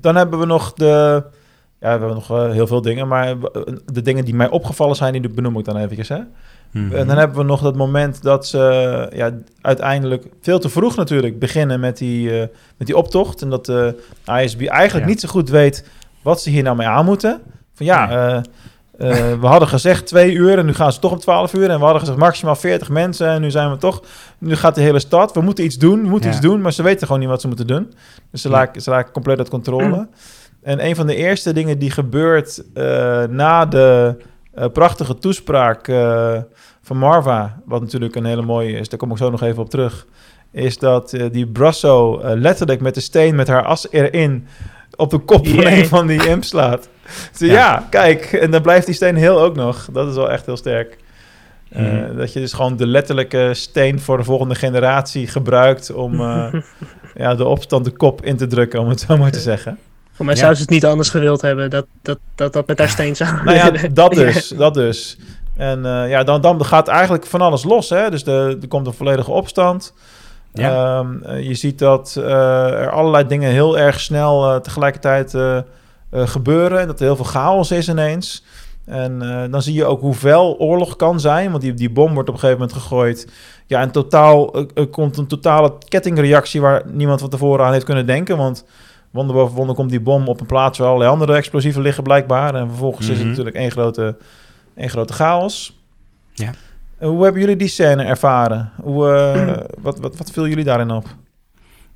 [SPEAKER 1] dan hebben we nog de... Ja, we hebben nog heel veel dingen, maar de dingen die mij opgevallen zijn, die benoem ik dan eventjes, hè.
[SPEAKER 2] Mhm.
[SPEAKER 1] En dan hebben we nog dat moment dat ze ja, uiteindelijk veel te vroeg natuurlijk beginnen met die, eh, met die optocht. En dat de ISB eigenlijk
[SPEAKER 2] Ja.
[SPEAKER 1] niet zo goed weet wat ze hier nou mee aan moeten. Van ja, eh, we hadden gezegd twee uur en nu gaan ze toch op 12 uur. En we hadden gezegd maximaal 40 mensen en nu zijn we toch... Nu gaat de hele stad, we moeten iets doen, we moeten
[SPEAKER 2] Ja.
[SPEAKER 1] iets doen. Maar ze weten gewoon niet wat ze moeten doen. Dus ze,
[SPEAKER 2] Ja.
[SPEAKER 1] raken, ze raken compleet uit controle. En een van de eerste dingen die gebeurt eh, na de eh, prachtige toespraak eh, van Marva, wat natuurlijk een hele mooie is, daar kom ik zo nog even op terug, is dat eh, die Brasso eh, letterlijk met de steen met haar as erin op de kop van een van die imps slaat. Dus ja.
[SPEAKER 2] Ja.
[SPEAKER 1] kijk, en dan blijft die steen heel ook nog. Dat is wel echt heel sterk. Eh,
[SPEAKER 2] Mhm.
[SPEAKER 1] Dat je dus gewoon de letterlijke steen voor de volgende generatie gebruikt om eh, ja, de opstand de kop in te drukken, om het zo maar te zeggen.
[SPEAKER 3] Voor mij
[SPEAKER 2] Ja.
[SPEAKER 3] zou ze het niet anders gewild hebben. Dat dat, dat, dat met haar steen zou.
[SPEAKER 1] Nou ja, dat dus, dat dus. En eh, ja, dan, dan gaat eigenlijk van alles los. Hè? Dus de, er komt een volledige opstand.
[SPEAKER 2] Ja.
[SPEAKER 1] Ehm, eh, je ziet dat eh, er allerlei dingen heel erg snel eh, tegelijkertijd gebeuren. En dat er heel veel chaos is ineens. En dan zie je ook hoe fel oorlog kan zijn. Want die, die bom wordt op een gegeven moment gegooid. Ja, en totaal komt een totale kettingreactie... waar niemand van tevoren aan heeft kunnen denken. Want wonder boven wonder komt die bom op een plaats... waar allerlei andere explosieven liggen blijkbaar. En vervolgens is het
[SPEAKER 2] Mhm.
[SPEAKER 1] natuurlijk één grote, één grote chaos.
[SPEAKER 2] Ja.
[SPEAKER 1] Hoe hebben jullie die scène ervaren? Hoe, eh, wat, wat, wat viel jullie daarin op?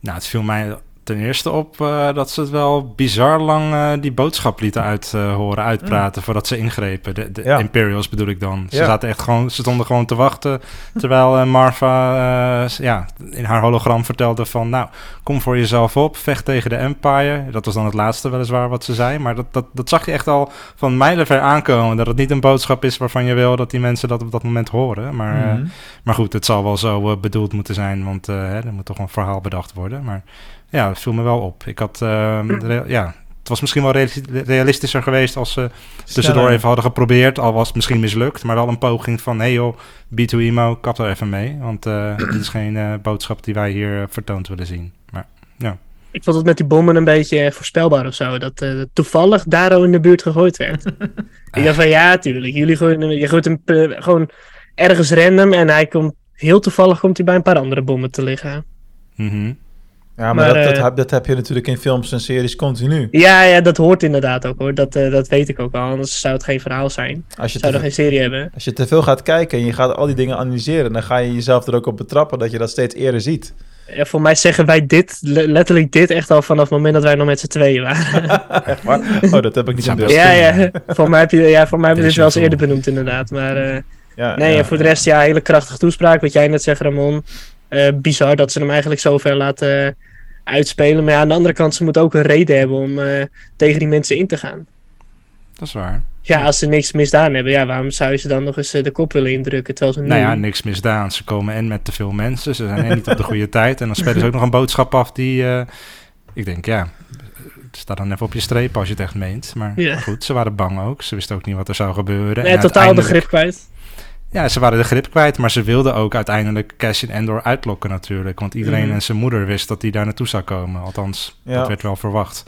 [SPEAKER 2] Nou, het viel mij ten eerste op eh, dat ze het wel bizar lang eh, die boodschap lieten uit, eh, horen uitpraten voordat ze ingrepen. De, de
[SPEAKER 1] Ja.
[SPEAKER 2] Imperials bedoel ik dan. Ze
[SPEAKER 1] Ja.
[SPEAKER 2] zaten echt gewoon, ze stonden gewoon te wachten terwijl Marva ja, in haar hologram vertelde van, nou, kom voor jezelf op, vecht tegen de Empire. Dat was dan het laatste weliswaar wat ze zei, maar dat, dat, dat zag je echt al van mijlenver aankomen. Dat het niet een boodschap is waarvan je wil dat die mensen dat op dat moment horen. Maar,
[SPEAKER 1] Mhm.
[SPEAKER 2] maar goed, het zal wel zo bedoeld moeten zijn, want hè, er moet toch een verhaal bedacht worden. Maar ja, dat viel me wel op. Ik had, ehm, re- ja, het was misschien wel reali- realistischer geweest als ze tussendoor even hadden geprobeerd. Al was het misschien mislukt, maar wel een poging van, hey joh, B2 Emo, kap er even mee. Want eh, dit is geen eh, boodschap die wij hier eh, vertoond willen zien. Maar
[SPEAKER 3] Ik vond het met die bommen een beetje voorspelbaar of zo. Dat eh, toevallig Daro in de buurt gegooid werd. ik dacht van ja, tuurlijk. Jullie gooien, je gooit eh, gewoon ergens random en hij komt, heel toevallig komt hij bij een paar andere bommen te liggen.
[SPEAKER 2] Mhm.
[SPEAKER 1] Ja, maar,
[SPEAKER 3] Maar,
[SPEAKER 1] dat, dat,
[SPEAKER 3] eh,
[SPEAKER 1] heb, dat heb je natuurlijk in films en series continu.
[SPEAKER 3] Ja, ja, dat hoort inderdaad ook hoor. Dat, eh, dat weet ik ook al. Anders zou het geen verhaal zijn.
[SPEAKER 1] Als je,
[SPEAKER 3] Zou er
[SPEAKER 1] te,
[SPEAKER 3] geen serie hebben.
[SPEAKER 1] als je te veel gaat kijken en je gaat al die dingen analyseren, dan ga je jezelf er ook op betrappen dat je dat steeds eerder ziet.
[SPEAKER 3] Ja, voor mij zeggen wij dit, le- letterlijk dit echt al vanaf het moment dat wij nog met z'n tweeën waren.
[SPEAKER 1] Echt waar? Oh, dat heb ik niet in beeld.
[SPEAKER 3] ja, ja. Voor mij heb je, ja, voor mij heb je
[SPEAKER 2] Dit
[SPEAKER 3] wel eens eerder benoemd inderdaad. Maar eh,
[SPEAKER 1] Ja,
[SPEAKER 3] nee,
[SPEAKER 1] ja.
[SPEAKER 3] en voor de rest ja, hele krachtige toespraak. Wat jij net zegt Ramon. Eh, bizar dat ze hem eigenlijk zo ver laten eh, uitspelen. Maar ja, aan de andere kant, ze moeten ook een reden hebben om eh, tegen die mensen in te gaan.
[SPEAKER 2] Dat is waar.
[SPEAKER 3] Ja, als ze niks misdaan hebben, ja, waarom zou je ze dan nog eens de kop willen indrukken? Terwijl ze.
[SPEAKER 2] Nou ja, niks misdaan. Ze komen en met te veel mensen. Ze zijn en niet op de goede tijd. En dan spelen ze ook nog een boodschap af die... ik denk, ja... Sta dan even op je streep als je het echt meent. Maar
[SPEAKER 3] Ja.
[SPEAKER 2] goed, ze waren bang ook. Ze wisten ook niet wat er zou gebeuren.
[SPEAKER 3] nee,
[SPEAKER 2] En
[SPEAKER 3] totaal de grip kwijt.
[SPEAKER 2] Ja, ze waren de grip kwijt, maar ze wilden ook uiteindelijk Cassian Endor uitlokken natuurlijk. Want iedereen
[SPEAKER 3] Mhm.
[SPEAKER 2] en zijn moeder wist dat hij daar naartoe zou komen. Althans,
[SPEAKER 1] Ja.
[SPEAKER 2] dat werd wel verwacht.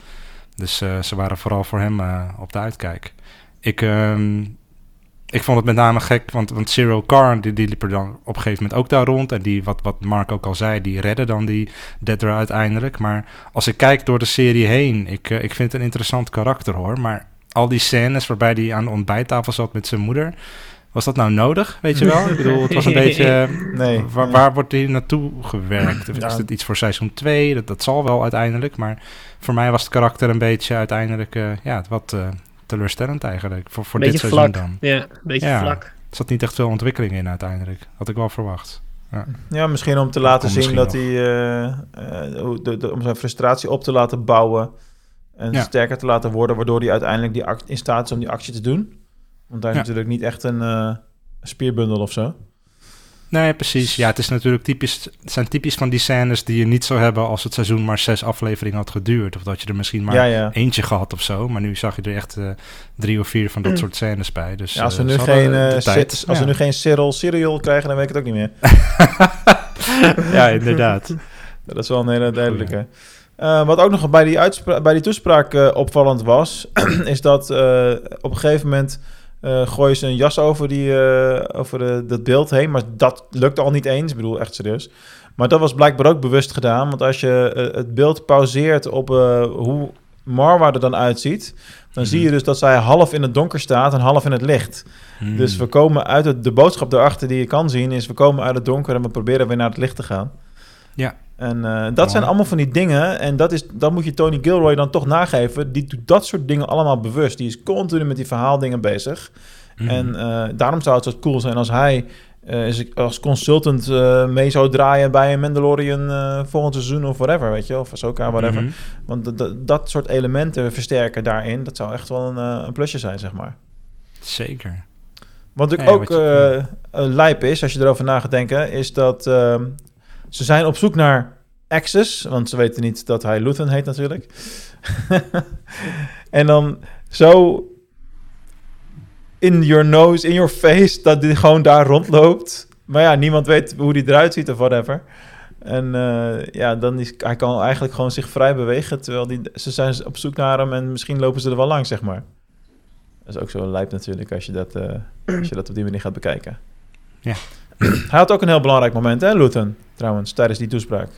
[SPEAKER 2] Dus eh, ze waren vooral voor hem eh, op de uitkijk. Ik, ehm, ik vond het met name gek, want, want Cyril Carr, die, die liep er dan op een gegeven moment ook daar rond. En die, wat, wat Mark ook al zei, die redde dan die Dedra uiteindelijk. Maar als ik kijk door de serie heen, ik, eh, ik vind het een interessant karakter hoor. Maar al die scènes waarbij hij aan de ontbijttafel zat met zijn moeder... Was dat nou nodig, weet je wel? Ik bedoel, het was een beetje... eh,
[SPEAKER 1] Nee.
[SPEAKER 2] Waar,
[SPEAKER 1] nee.
[SPEAKER 2] waar wordt hij naartoe gewerkt? Is
[SPEAKER 1] Ja.
[SPEAKER 2] dit iets voor seizoen 2? Dat, dat zal wel uiteindelijk. Maar voor mij was het karakter een beetje uiteindelijk eh, ja, wat eh, teleurstellend eigenlijk. Voor, voor dit
[SPEAKER 3] Beetje
[SPEAKER 2] seizoen
[SPEAKER 3] vlak.
[SPEAKER 2] dan.
[SPEAKER 3] Ja, een beetje
[SPEAKER 2] Ja.
[SPEAKER 3] vlak.
[SPEAKER 2] Er zat niet echt veel ontwikkeling in uiteindelijk. Had ik wel verwacht.
[SPEAKER 1] Ja, misschien om te laten zien dat hij... eh, eh, hoe- de- de- om zijn frustratie op te laten bouwen. En
[SPEAKER 2] Ja.
[SPEAKER 1] sterker te laten worden, waardoor hij uiteindelijk die act- in staat is om die actie te doen. Want hij is
[SPEAKER 2] Ja.
[SPEAKER 1] natuurlijk niet echt een eh, spierbundel of zo.
[SPEAKER 2] Nee, precies. Ja, het, is natuurlijk typisch, het zijn typisch van die scènes die je niet zou hebben als het seizoen maar zes afleveringen had geduurd. Of dat je er misschien maar
[SPEAKER 1] ja, ja.
[SPEAKER 2] eentje gehad of zo. Maar nu zag je er echt eh, drie of vier van dat soort scènes bij. Dus,
[SPEAKER 1] Ja, als we
[SPEAKER 2] eh,
[SPEAKER 1] nu
[SPEAKER 2] ze hadden
[SPEAKER 1] geen. Ci- als
[SPEAKER 2] Ja.
[SPEAKER 1] we nu geen Cyril Cyril krijgen, dan weet ik het ook niet meer.
[SPEAKER 2] ja, inderdaad.
[SPEAKER 1] Dat is wel een hele duidelijke. Eh, wat ook nog bij die, bij die toespraak eh, opvallend was, is dat eh, op een gegeven moment eh gooien ze een jas over, die, eh, over de, dat beeld heen. Maar dat lukte al niet eens. Ik bedoel, echt serieus. Maar dat was blijkbaar ook bewust gedaan. Want als je eh, het beeld pauzeert op hoe Marwa er dan uitziet... dan zie je dus dat zij half in het donker staat en half in het licht.
[SPEAKER 2] Hmm.
[SPEAKER 1] Dus we komen uit het, de boodschap daarachter die je kan zien... is we komen uit het donker en we proberen weer naar het licht te gaan.
[SPEAKER 2] Ja.
[SPEAKER 1] En eh, dat zijn allemaal van die dingen. En dat, is, dat moet je Tony Gilroy dan toch nageven. Die doet dat soort dingen allemaal bewust. Die is continu met die verhaaldingen bezig.
[SPEAKER 2] Mhm.
[SPEAKER 1] En eh, daarom zou het zo cool zijn als hij is- als consultant mee zou draaien bij een Mandalorian volgend seizoen of whatever, weet je, of Ahsoka, whatever.
[SPEAKER 2] Mhm.
[SPEAKER 1] Want dat- soort elementen versterken daarin, dat zou echt wel een, een plusje zijn, zeg maar.
[SPEAKER 2] Zeker.
[SPEAKER 1] Wat ik
[SPEAKER 2] Ja,
[SPEAKER 1] ook
[SPEAKER 2] wat je-
[SPEAKER 1] een lijp is, als je erover na gaat denken, is dat ze zijn op zoek naar Access, want ze weten niet dat hij Luthen heet natuurlijk. en dan zo in your nose, in your face, dat hij gewoon daar rondloopt. Maar ja, niemand weet hoe die eruit ziet of whatever. En eh, ja, dan is, hij kan eigenlijk gewoon zich vrij bewegen, terwijl die, ze zijn op zoek naar hem en misschien lopen ze er wel langs, zeg maar. Dat is ook zo lijp natuurlijk als je dat, eh, als je dat op die manier gaat bekijken.
[SPEAKER 2] Ja.
[SPEAKER 1] Hij had ook een heel belangrijk moment, hè, Luton, trouwens, tijdens die toespraak.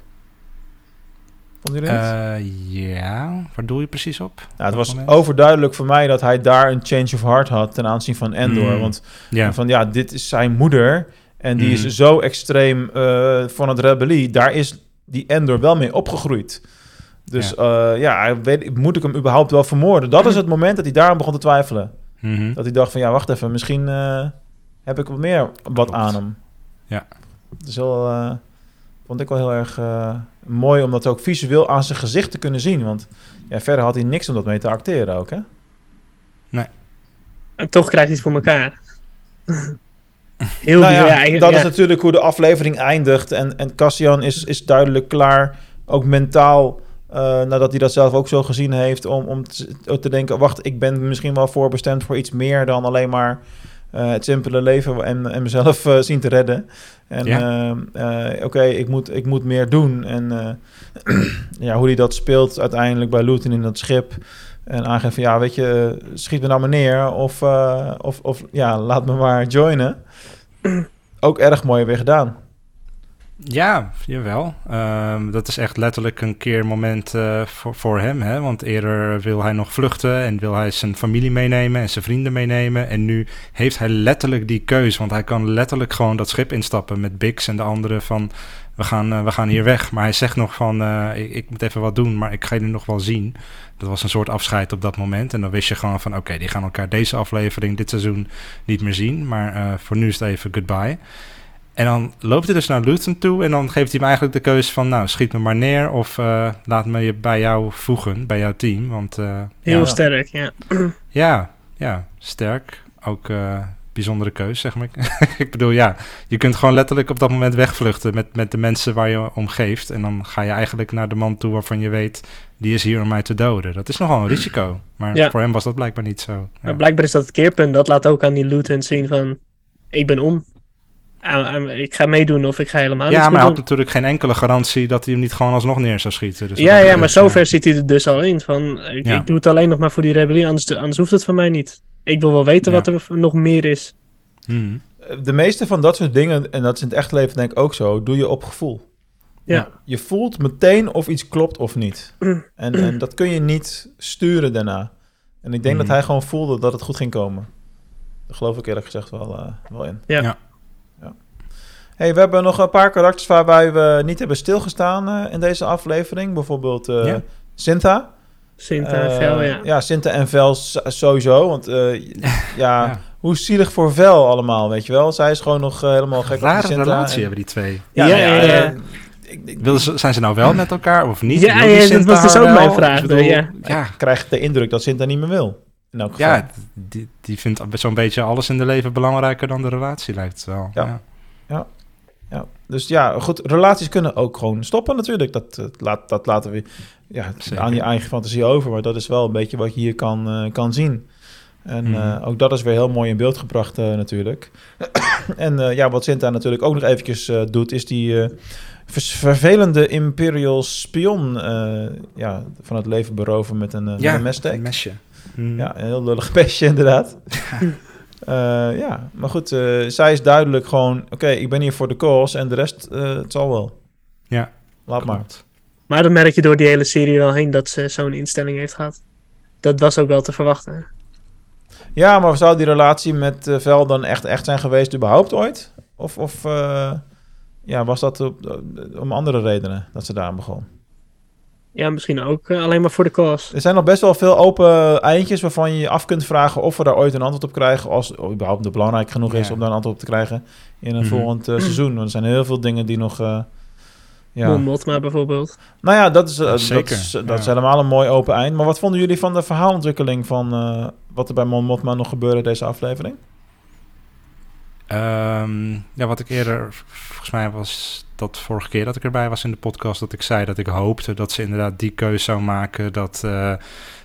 [SPEAKER 1] Vonden jullie het?
[SPEAKER 2] Eh, ja, waar doe je precies op?
[SPEAKER 1] nou, het was
[SPEAKER 2] moment?
[SPEAKER 1] overduidelijk voor mij dat hij daar een change of heart had ten aanzien van Endor.
[SPEAKER 2] Mm.
[SPEAKER 1] Want
[SPEAKER 2] Ja,
[SPEAKER 1] van ja, dit is zijn moeder en die is
[SPEAKER 2] Mm.
[SPEAKER 1] zo extreem eh, van het rebellie. Daar is die Endor wel mee opgegroeid. Dus ja, ja weet, moet ik hem überhaupt wel vermoorden? Dat is het moment dat hij daarom begon te twijfelen.
[SPEAKER 2] Mhm.
[SPEAKER 1] Dat hij dacht van ja, wacht even, misschien eh, heb ik wat meer wat
[SPEAKER 2] Klopt.
[SPEAKER 1] aan hem.
[SPEAKER 2] Ja.
[SPEAKER 1] Is wel, eh, vond ik wel heel erg eh, mooi om dat ook visueel aan zijn gezicht te kunnen zien. Want ja, verder had hij niks om dat mee te acteren ook, hè?
[SPEAKER 3] En toch krijgt hij het voor elkaar. Heel
[SPEAKER 1] Nou ja, dat
[SPEAKER 3] ja.
[SPEAKER 1] is natuurlijk hoe de aflevering eindigt. En, en Cassian is, is duidelijk klaar, ook mentaal, eh, nadat hij dat zelf ook zo gezien heeft, om, om te, te denken, wacht, ik ben misschien wel voorbestemd voor iets meer dan alleen maar eh, het simpele leven en, en mezelf eh, zien te redden. En
[SPEAKER 2] Ja.
[SPEAKER 1] eh, oké, ik, moet, ik moet meer doen. En eh, ja, hoe hij dat speelt uiteindelijk bij Luton in dat schip. En aangeeft van, ja, weet je, schiet me nou maar neer. Of, eh, of, of ja, laat me maar joinen. ook erg mooi weer gedaan.
[SPEAKER 2] Ja, jawel. Ehm, dat is echt letterlijk een keer moment eh, voor, voor hem. Hè? Want eerder wil hij nog vluchten en wil hij zijn familie meenemen en zijn vrienden meenemen. En nu heeft hij letterlijk die keus. Want hij kan letterlijk gewoon dat schip instappen met Bix en de anderen van... We gaan, eh, we gaan hier weg. Maar hij zegt nog van, eh, ik, ik moet even wat doen, maar ik ga jullie nog wel zien. Dat was een soort afscheid op dat moment. En dan wist je gewoon van, oké, die gaan elkaar deze aflevering, dit seizoen niet meer zien. Maar voor nu is het even goodbye. En dan loopt hij dus naar Luton toe en dan geeft hij hem eigenlijk de keuze van... nou, schiet me maar neer of uh, laat me je bij jou voegen, bij jouw team. Want, uh,
[SPEAKER 3] Heel
[SPEAKER 2] ja,
[SPEAKER 3] sterk, ja.
[SPEAKER 2] Ja, ja, sterk. Ook uh, bijzondere keuze, zeg maar. ik bedoel, ja, je kunt gewoon letterlijk op dat moment wegvluchten... Met, met de mensen waar je om geeft. En dan ga je eigenlijk naar de man toe waarvan je weet... die is hier om mij te doden. Dat is nogal een risico. Maar
[SPEAKER 3] Ja.
[SPEAKER 2] voor hem was dat blijkbaar niet zo. Ja.
[SPEAKER 3] Maar blijkbaar is dat het keerpunt. Dat laat ook aan die Luton zien van... Ik ben om. Ik ga meedoen of ik ga helemaal
[SPEAKER 2] Ja, maar hij had natuurlijk geen enkele garantie dat hij hem niet gewoon alsnog neer zou schieten. Dus
[SPEAKER 3] Ja, ja, maar zover zit hij er dus al in. Van, ik,
[SPEAKER 2] Ja.
[SPEAKER 3] ik doe het alleen nog maar voor die rebellie, anders, anders hoeft het van mij niet. Ik wil wel weten
[SPEAKER 2] Ja.
[SPEAKER 3] wat er nog meer is.
[SPEAKER 2] Mhm.
[SPEAKER 1] De meeste van dat soort dingen, en dat is in het echte leven denk ik ook zo, doe je op gevoel.
[SPEAKER 3] Ja.
[SPEAKER 1] Je voelt meteen of iets klopt of niet. En, en dat kun je niet sturen daarna. En ik denk
[SPEAKER 2] Mhm.
[SPEAKER 1] dat hij gewoon voelde dat het goed ging komen. Daar geloof ik eerlijk gezegd wel, eh, wel in.
[SPEAKER 3] Ja.
[SPEAKER 1] Hey, we hebben nog een paar karakters waarbij we niet hebben stilgestaan eh, in deze aflevering. Bijvoorbeeld eh
[SPEAKER 2] Ja.
[SPEAKER 1] Sinta.
[SPEAKER 3] Sint en
[SPEAKER 1] Eh,
[SPEAKER 3] Vel, ja.
[SPEAKER 1] Ja, Sinta en Vel sowieso. Want eh, ja,
[SPEAKER 2] Ja.
[SPEAKER 1] hoe zielig voor Vel allemaal, weet je wel. Zij is gewoon nog eh, helemaal gek op
[SPEAKER 2] Rare
[SPEAKER 1] Sinta.
[SPEAKER 2] relatie
[SPEAKER 1] En-
[SPEAKER 2] hebben die twee.
[SPEAKER 1] Ja,
[SPEAKER 3] Ja, ja, ja.
[SPEAKER 1] eh, ik, ik,
[SPEAKER 2] Willen ze, zijn ze nou wel met elkaar of niet?
[SPEAKER 3] Ja, ja, dat
[SPEAKER 2] Sinta
[SPEAKER 3] was dus ook
[SPEAKER 2] wel?
[SPEAKER 3] mijn vraag,
[SPEAKER 2] Ik bedoel,
[SPEAKER 3] ja.
[SPEAKER 2] ja,
[SPEAKER 1] ik krijg de indruk dat Sinta niet meer wil. In elk geval.
[SPEAKER 2] ja, die, die vindt zo'n beetje alles in de leven belangrijker dan de relatie, lijkt het wel.
[SPEAKER 1] Ja.
[SPEAKER 2] Ja.
[SPEAKER 1] Ja, dus ja, goed, relaties kunnen ook gewoon stoppen natuurlijk. Dat, eh, laat, dat laten we ja,
[SPEAKER 2] Zeker.
[SPEAKER 1] aan je eigen fantasie over. Maar dat is wel een beetje wat je hier kan, eh, kan zien. En
[SPEAKER 2] Mhm.
[SPEAKER 1] eh, ook dat is weer heel mooi in beeld gebracht natuurlijk. en ja, wat Sinta natuurlijk ook nog eventjes doet... is die vervelende Imperial spion ja, van het leven beroven met een, met een messteek.
[SPEAKER 2] een mesje. Mhm.
[SPEAKER 1] Ja, een heel lullig pestje inderdaad. Eh, ja, maar goed, eh, zij is duidelijk gewoon... Oké, ik ben hier voor de cause en de rest, eh, het zal wel.
[SPEAKER 2] Ja,
[SPEAKER 1] Laat maar.
[SPEAKER 2] klopt.
[SPEAKER 3] Maar dan merk je door die hele serie wel heen dat ze zo'n instelling heeft gehad. Dat was ook wel te verwachten.
[SPEAKER 1] Ja, maar zou die relatie met eh, Vel dan echt, echt zijn geweest überhaupt ooit? Of, of eh, ja, was dat op- om andere redenen dat ze daar begon?
[SPEAKER 3] Ja, misschien ook eh, alleen maar voor de cause.
[SPEAKER 1] Er zijn nog best wel veel open eindjes waarvan je je af kunt vragen of we daar ooit een antwoord op krijgen. Als het überhaupt nog belangrijk genoeg is om daar een antwoord op te krijgen in een
[SPEAKER 2] Mhm.
[SPEAKER 1] volgend eh, seizoen. Want er zijn heel veel dingen die nog... eh, ja.
[SPEAKER 3] Mon Mothma bijvoorbeeld.
[SPEAKER 1] Nou ja, dat is, dat
[SPEAKER 2] Zeker,
[SPEAKER 1] is, dat
[SPEAKER 2] ja.
[SPEAKER 1] is helemaal een mooi open eind. Maar wat vonden jullie van de verhaalontwikkeling van eh, wat er bij Mon Mothma nog gebeurde in deze aflevering?
[SPEAKER 2] Ehm, ja, wat ik eerder, volgens mij was dat vorige keer dat ik erbij was in de podcast, dat ik zei dat ik hoopte dat ze inderdaad die keuze zou maken, dat eh,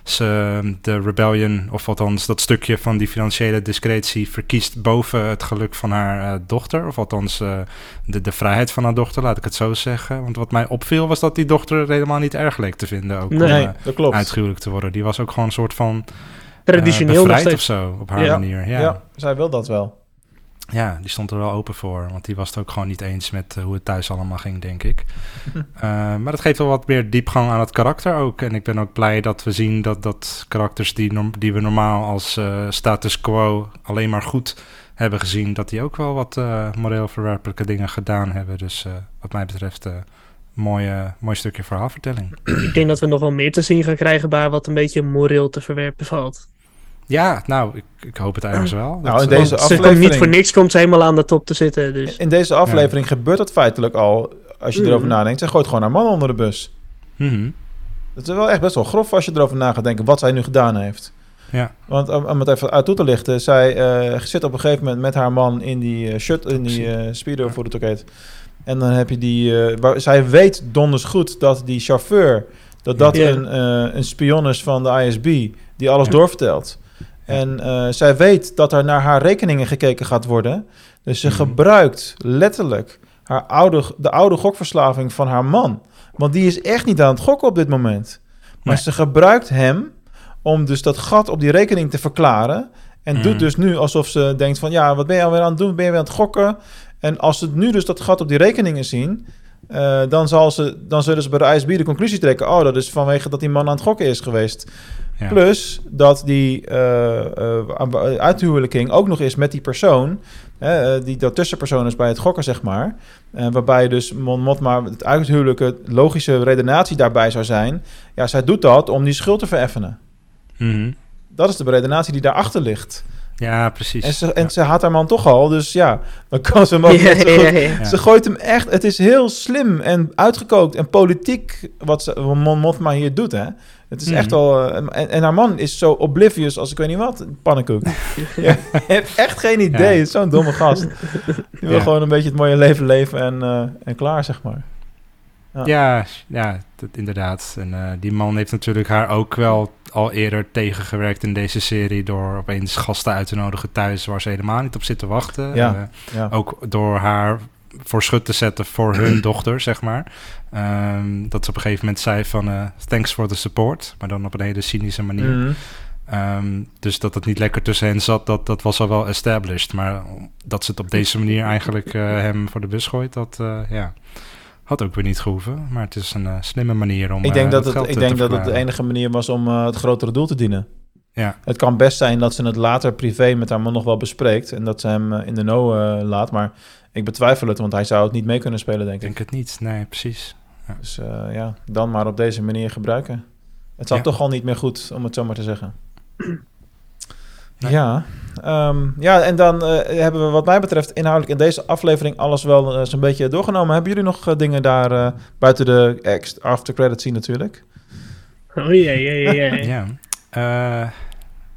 [SPEAKER 2] ze de rebellion, of althans dat stukje van die financiële discretie verkiest boven het geluk van haar eh, dochter, of althans eh, de, de vrijheid van haar dochter, laat ik het zo zeggen. Want wat mij opviel was dat die dochter het helemaal niet erg leek te vinden, ook
[SPEAKER 3] Nee.
[SPEAKER 2] om eh,
[SPEAKER 1] dat klopt.
[SPEAKER 2] uitgehuwelijk te worden. Die was ook gewoon een soort van
[SPEAKER 3] Traditioneel
[SPEAKER 2] bevrijd of zo, op haar
[SPEAKER 1] Ja.
[SPEAKER 2] manier.
[SPEAKER 1] Ja.
[SPEAKER 2] ja.
[SPEAKER 1] zij wil dat wel.
[SPEAKER 2] Ja, die stond er wel open voor. Want die was het ook gewoon niet eens met eh, hoe het thuis allemaal ging, denk ik. Eh, maar dat geeft wel wat meer diepgang aan het karakter ook. En ik ben ook blij dat we zien dat, dat karakters die, norm- die we normaal als eh, status quo alleen maar goed hebben gezien, dat die ook wel wat eh, moreel verwerpelijke dingen gedaan hebben. Dus eh, wat mij betreft, mooi, mooi stukje verhaalvertelling.
[SPEAKER 3] Ik denk dat we nog wel meer te zien gaan krijgen bij wat een beetje moreel te verwerpen valt.
[SPEAKER 2] Ja, nou, ik, ik hoop het ergens wel.
[SPEAKER 1] Nou, in deze
[SPEAKER 3] Ze komt
[SPEAKER 1] aflevering-
[SPEAKER 3] niet voor niks komt ze helemaal aan de top te zitten. Dus.
[SPEAKER 1] In deze aflevering gebeurt dat feitelijk al, als je
[SPEAKER 3] Mm.
[SPEAKER 1] erover nadenkt. Zij gooit gewoon haar man onder de bus.
[SPEAKER 2] mhm.
[SPEAKER 1] Dat is wel echt best wel grof als je erover na gaat denken wat zij nu gedaan heeft.
[SPEAKER 2] Ja.
[SPEAKER 1] Want om, om het even uit toe te lichten, zij eh, zit op een gegeven moment met haar man in die uh, shut, in die eh speedo voor het ook heet. En dan heb je die, eh, waar, zij weet donders goed dat die chauffeur, dat dat
[SPEAKER 3] Ja.
[SPEAKER 1] een, eh, een spion is van de ISB, die alles
[SPEAKER 3] Ja.
[SPEAKER 1] doorvertelt. En eh, zij weet dat er naar haar rekeningen gekeken gaat worden. Dus ze
[SPEAKER 2] Mhm.
[SPEAKER 1] gebruikt letterlijk haar oude, de oude gokverslaving van haar man. Want die is echt niet aan het gokken op dit moment. Maar
[SPEAKER 2] Nee.
[SPEAKER 1] ze gebruikt hem om dus dat gat op die rekening te verklaren. En
[SPEAKER 2] Mhm.
[SPEAKER 1] doet dus nu alsof ze denkt van... ja, wat ben je alweer aan het doen? Ben je weer aan het gokken? En als ze nu dus dat gat op die rekeningen zien... eh, dan, zal ze, dan zullen ze bij de ISB de conclusie trekken... oh, dat is vanwege dat die man aan het gokken is geweest.
[SPEAKER 2] Ja.
[SPEAKER 1] Plus dat die eh, eh, uithuwelijking ook nog is met die persoon... hè, eh, die dat tussenpersoon is bij het gokken, zeg maar... Waarbij dus Mon Mothma het uithuwelijke logische redenatie daarbij zou zijn... ja, zij doet dat om die schuld te vereffenen.
[SPEAKER 2] Mhm.
[SPEAKER 1] Dat is de redenatie die daarachter ligt.
[SPEAKER 2] Ja, precies.
[SPEAKER 1] En ze, en ze haat haar man toch al, dus ja, dan kan ze hem ook
[SPEAKER 3] Ja,
[SPEAKER 1] net zo goed-
[SPEAKER 3] ja, ja.
[SPEAKER 2] Ja.
[SPEAKER 1] Ze gooit hem echt... Het is heel slim en uitgekookt en politiek wat ze, Mon Mothma hier doet, hè. Het is
[SPEAKER 2] Mhm.
[SPEAKER 1] echt wel... eh, en, en haar man is zo oblivious als ik weet niet wat, een pannenkoek. ja, hebt echt geen idee,
[SPEAKER 2] Ja.
[SPEAKER 1] het is zo'n domme gast. Die wil
[SPEAKER 2] Ja.
[SPEAKER 1] gewoon een beetje het mooie leven leven en, eh, en klaar, zeg maar.
[SPEAKER 2] Ja, ja dat, inderdaad. En eh, die man heeft natuurlijk haar ook wel al eerder tegengewerkt in deze serie... door opeens gasten uit te nodigen thuis waar ze helemaal niet op zit te wachten.
[SPEAKER 1] Ja. Ja.
[SPEAKER 2] ook door haar voor schut te zetten voor hun dochter, zeg maar. Ehm, dat ze op een gegeven moment zei van... eh, thanks for the support, maar dan op een hele cynische manier.
[SPEAKER 1] Mhm.
[SPEAKER 2] Ehm, dus dat het niet lekker tussen hen zat, dat, dat was al wel established. Maar dat ze het op deze manier eigenlijk eh, hem voor de bus gooit, dat eh, ja, had ook weer niet gehoeven. Maar het is een slimme manier om
[SPEAKER 1] Ik denk dat het, ik denk dat het de enige manier was om het grotere doel te dienen.
[SPEAKER 2] Ja,
[SPEAKER 1] Het kan best zijn dat ze het later privé met haar man nog wel bespreekt. En dat ze hem in de know eh, laat. Maar ik betwijfel het, want hij zou het niet mee kunnen spelen, denk
[SPEAKER 2] ik
[SPEAKER 1] ik.
[SPEAKER 2] denk het niet. Nee, precies.
[SPEAKER 1] Dus eh, ja, dan maar op deze manier gebruiken. Het zat
[SPEAKER 2] Ja.
[SPEAKER 1] toch al niet meer goed, om het zo maar te zeggen.
[SPEAKER 2] Nee.
[SPEAKER 1] Ja, ehm, ja, en dan eh, hebben we wat mij betreft inhoudelijk in deze aflevering alles wel eh, zo'n beetje doorgenomen. Hebben jullie nog dingen daar eh, buiten de after credits zien natuurlijk?
[SPEAKER 3] Oh jee, jee, jee, jee.
[SPEAKER 2] Ja.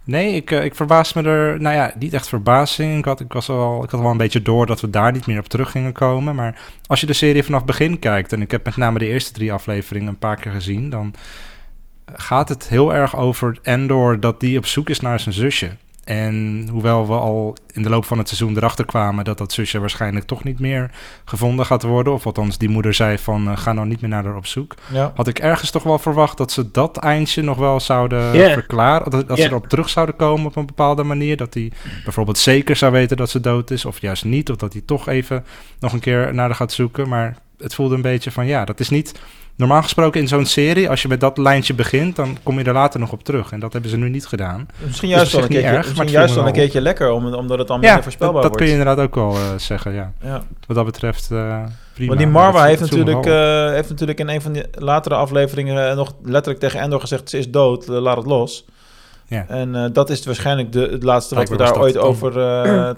[SPEAKER 2] Nee, ik, eh, ik verbaas me er... Nou ja, niet echt verbazing. Ik had, ik, was wel, ik had wel een beetje door dat we daar niet meer op terug gingen komen. Maar als je de serie vanaf begin kijkt... en ik heb met name de eerste drie afleveringen een paar keer gezien... dan gaat het heel erg over Endor dat die op zoek is naar zijn zusje. En hoewel we al in de loop van het seizoen erachter kwamen... dat dat zusje waarschijnlijk toch niet meer gevonden gaat worden... of althans die moeder zei van... eh, ga nou niet meer naar haar op zoek
[SPEAKER 1] Ja.
[SPEAKER 2] had ik ergens toch wel verwacht dat ze dat eindje nog wel zouden verklaren. Dat, ze erop terug zouden komen op een bepaalde manier. Dat hij bijvoorbeeld zeker zou weten dat ze dood is, of juist niet. Of dat hij toch even nog een keer naar haar gaat zoeken. Maar het voelde een beetje van ja, dat is niet. Normaal gesproken in zo'n serie, als je met dat lijntje begint, dan kom je er later nog op terug. En dat hebben ze nu niet gedaan.
[SPEAKER 1] Misschien
[SPEAKER 2] Dus
[SPEAKER 1] juist wel een keertje,
[SPEAKER 2] erg,
[SPEAKER 1] misschien juist
[SPEAKER 2] me
[SPEAKER 1] een keertje lekker, om, omdat het dan
[SPEAKER 2] Ja,
[SPEAKER 1] minder
[SPEAKER 2] dat,
[SPEAKER 1] voorspelbaar
[SPEAKER 2] dat kun
[SPEAKER 1] wordt.
[SPEAKER 2] je inderdaad ook wel eh, zeggen, ja.
[SPEAKER 1] Ja.
[SPEAKER 2] Wat dat betreft, eh prima.
[SPEAKER 1] Want die Marwa
[SPEAKER 2] dat-
[SPEAKER 1] heeft
[SPEAKER 2] dat
[SPEAKER 1] natuurlijk, eh, heeft natuurlijk in een van die latere afleveringen nog letterlijk tegen Endor gezegd: ze is dood, laat het los.
[SPEAKER 2] Ja.
[SPEAKER 1] En dat is waarschijnlijk de, het laatste wat we daar ooit
[SPEAKER 2] dat
[SPEAKER 1] over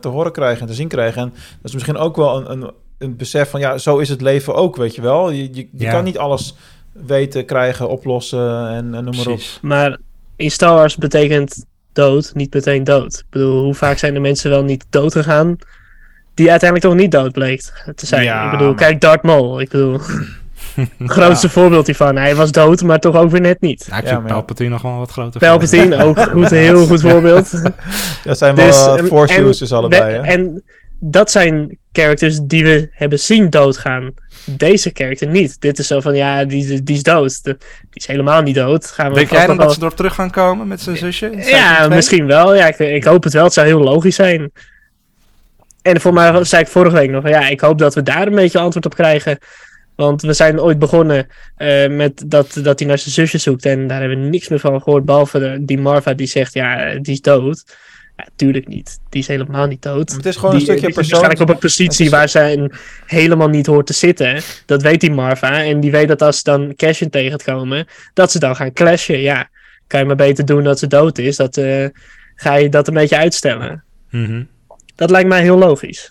[SPEAKER 1] te horen krijgen en te zien krijgen. En dat is misschien ook wel een, een, een besef van: ja, zo is het leven ook, weet je wel. Je, je, je
[SPEAKER 2] Ja.
[SPEAKER 1] kan niet alles weten, krijgen, oplossen en, en noem maar op.
[SPEAKER 3] Maar in Star Wars betekent dood niet meteen dood. Ik bedoel, hoe vaak zijn de mensen wel niet dood gegaan... die uiteindelijk toch niet dood bleek te zijn.
[SPEAKER 1] Ja,
[SPEAKER 3] ik bedoel,
[SPEAKER 1] maar-
[SPEAKER 3] kijk Darth Maul. Ik bedoel, grootste voorbeeld hiervan. Hij was dood, maar toch ook weer net niet.
[SPEAKER 2] Ja, ik vind. Palpatine nog wel wat groter.
[SPEAKER 3] Palpatine, ook goed, een heel goed voorbeeld.
[SPEAKER 1] Dat zijn wel
[SPEAKER 3] Dus, en-
[SPEAKER 1] force
[SPEAKER 3] en
[SPEAKER 1] users allebei, hè?
[SPEAKER 3] En dat zijn characters die we hebben zien doodgaan. Deze character niet. Dit is zo van, ja, die, die is dood. De- die is helemaal niet dood. Gaan we
[SPEAKER 2] Denk jij dan dat
[SPEAKER 3] wel-
[SPEAKER 2] ze erop terug gaan komen met zijn zusje?
[SPEAKER 3] Ja, misschien wel. Ja, ik, ik hoop het wel. Het zou heel logisch zijn. En voor mij zei ik vorige week nog, ja, ik hoop dat we daar een beetje antwoord op krijgen. Want we zijn ooit begonnen eh, met dat, dat hij naar zijn zusje zoekt. En daar hebben we niks meer van gehoord. Behalve de- die Marva die zegt, ja, die is dood. Ja, tuurlijk niet. Die is helemaal niet dood.
[SPEAKER 1] Het is gewoon
[SPEAKER 3] die,
[SPEAKER 1] een stukje persoon.
[SPEAKER 3] waarschijnlijk op een positie
[SPEAKER 1] is-
[SPEAKER 3] waar zij helemaal niet hoort te zitten. Dat weet die Marva. En die weet dat als ze dan Cashin tegenkomen, dat ze dan gaan clashen. Ja, kan je maar beter doen dat ze dood is. Dat, eh, ga je dat een beetje uitstellen.
[SPEAKER 2] Mhm.
[SPEAKER 3] Dat lijkt mij heel logisch.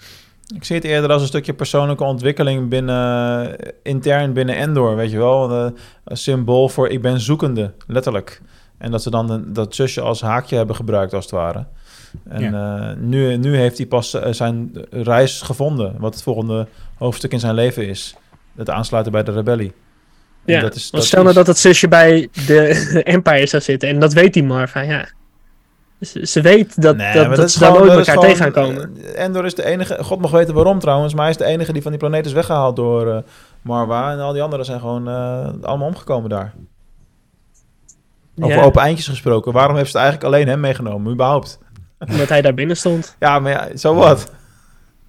[SPEAKER 1] Ik zie het eerder als een stukje persoonlijke ontwikkeling binnen, intern binnen Endor, weet je wel. Eh, een symbool voor ik ben zoekende, letterlijk. En dat ze dan dat zusje als haakje hebben gebruikt, als het ware. En eh, nu, nu heeft hij pas eh, zijn reis gevonden, wat het volgende hoofdstuk in zijn leven is. Het aansluiten bij de rebellie. En
[SPEAKER 3] Ja,
[SPEAKER 1] dat is,
[SPEAKER 3] stel nou
[SPEAKER 1] is-
[SPEAKER 3] dat het zusje bij de Empire zou zitten. En dat weet die Marva, ja. Ze, ze weet dat,
[SPEAKER 1] Nee,
[SPEAKER 3] dat, dat ze dan
[SPEAKER 1] gewoon-
[SPEAKER 3] nooit elkaar tegen gaan komen.
[SPEAKER 1] eh, Endor is de enige, God mag weten waarom trouwens, maar hij is de enige die van die planeet is weggehaald door eh, Marwa. En al die anderen zijn gewoon allemaal omgekomen daar. Over
[SPEAKER 3] Ja,
[SPEAKER 1] open eindjes gesproken. Waarom heeft ze het eigenlijk alleen hem meegenomen, überhaupt?
[SPEAKER 3] Omdat hij daar binnen stond.
[SPEAKER 1] Ja, maar ja, zo wat.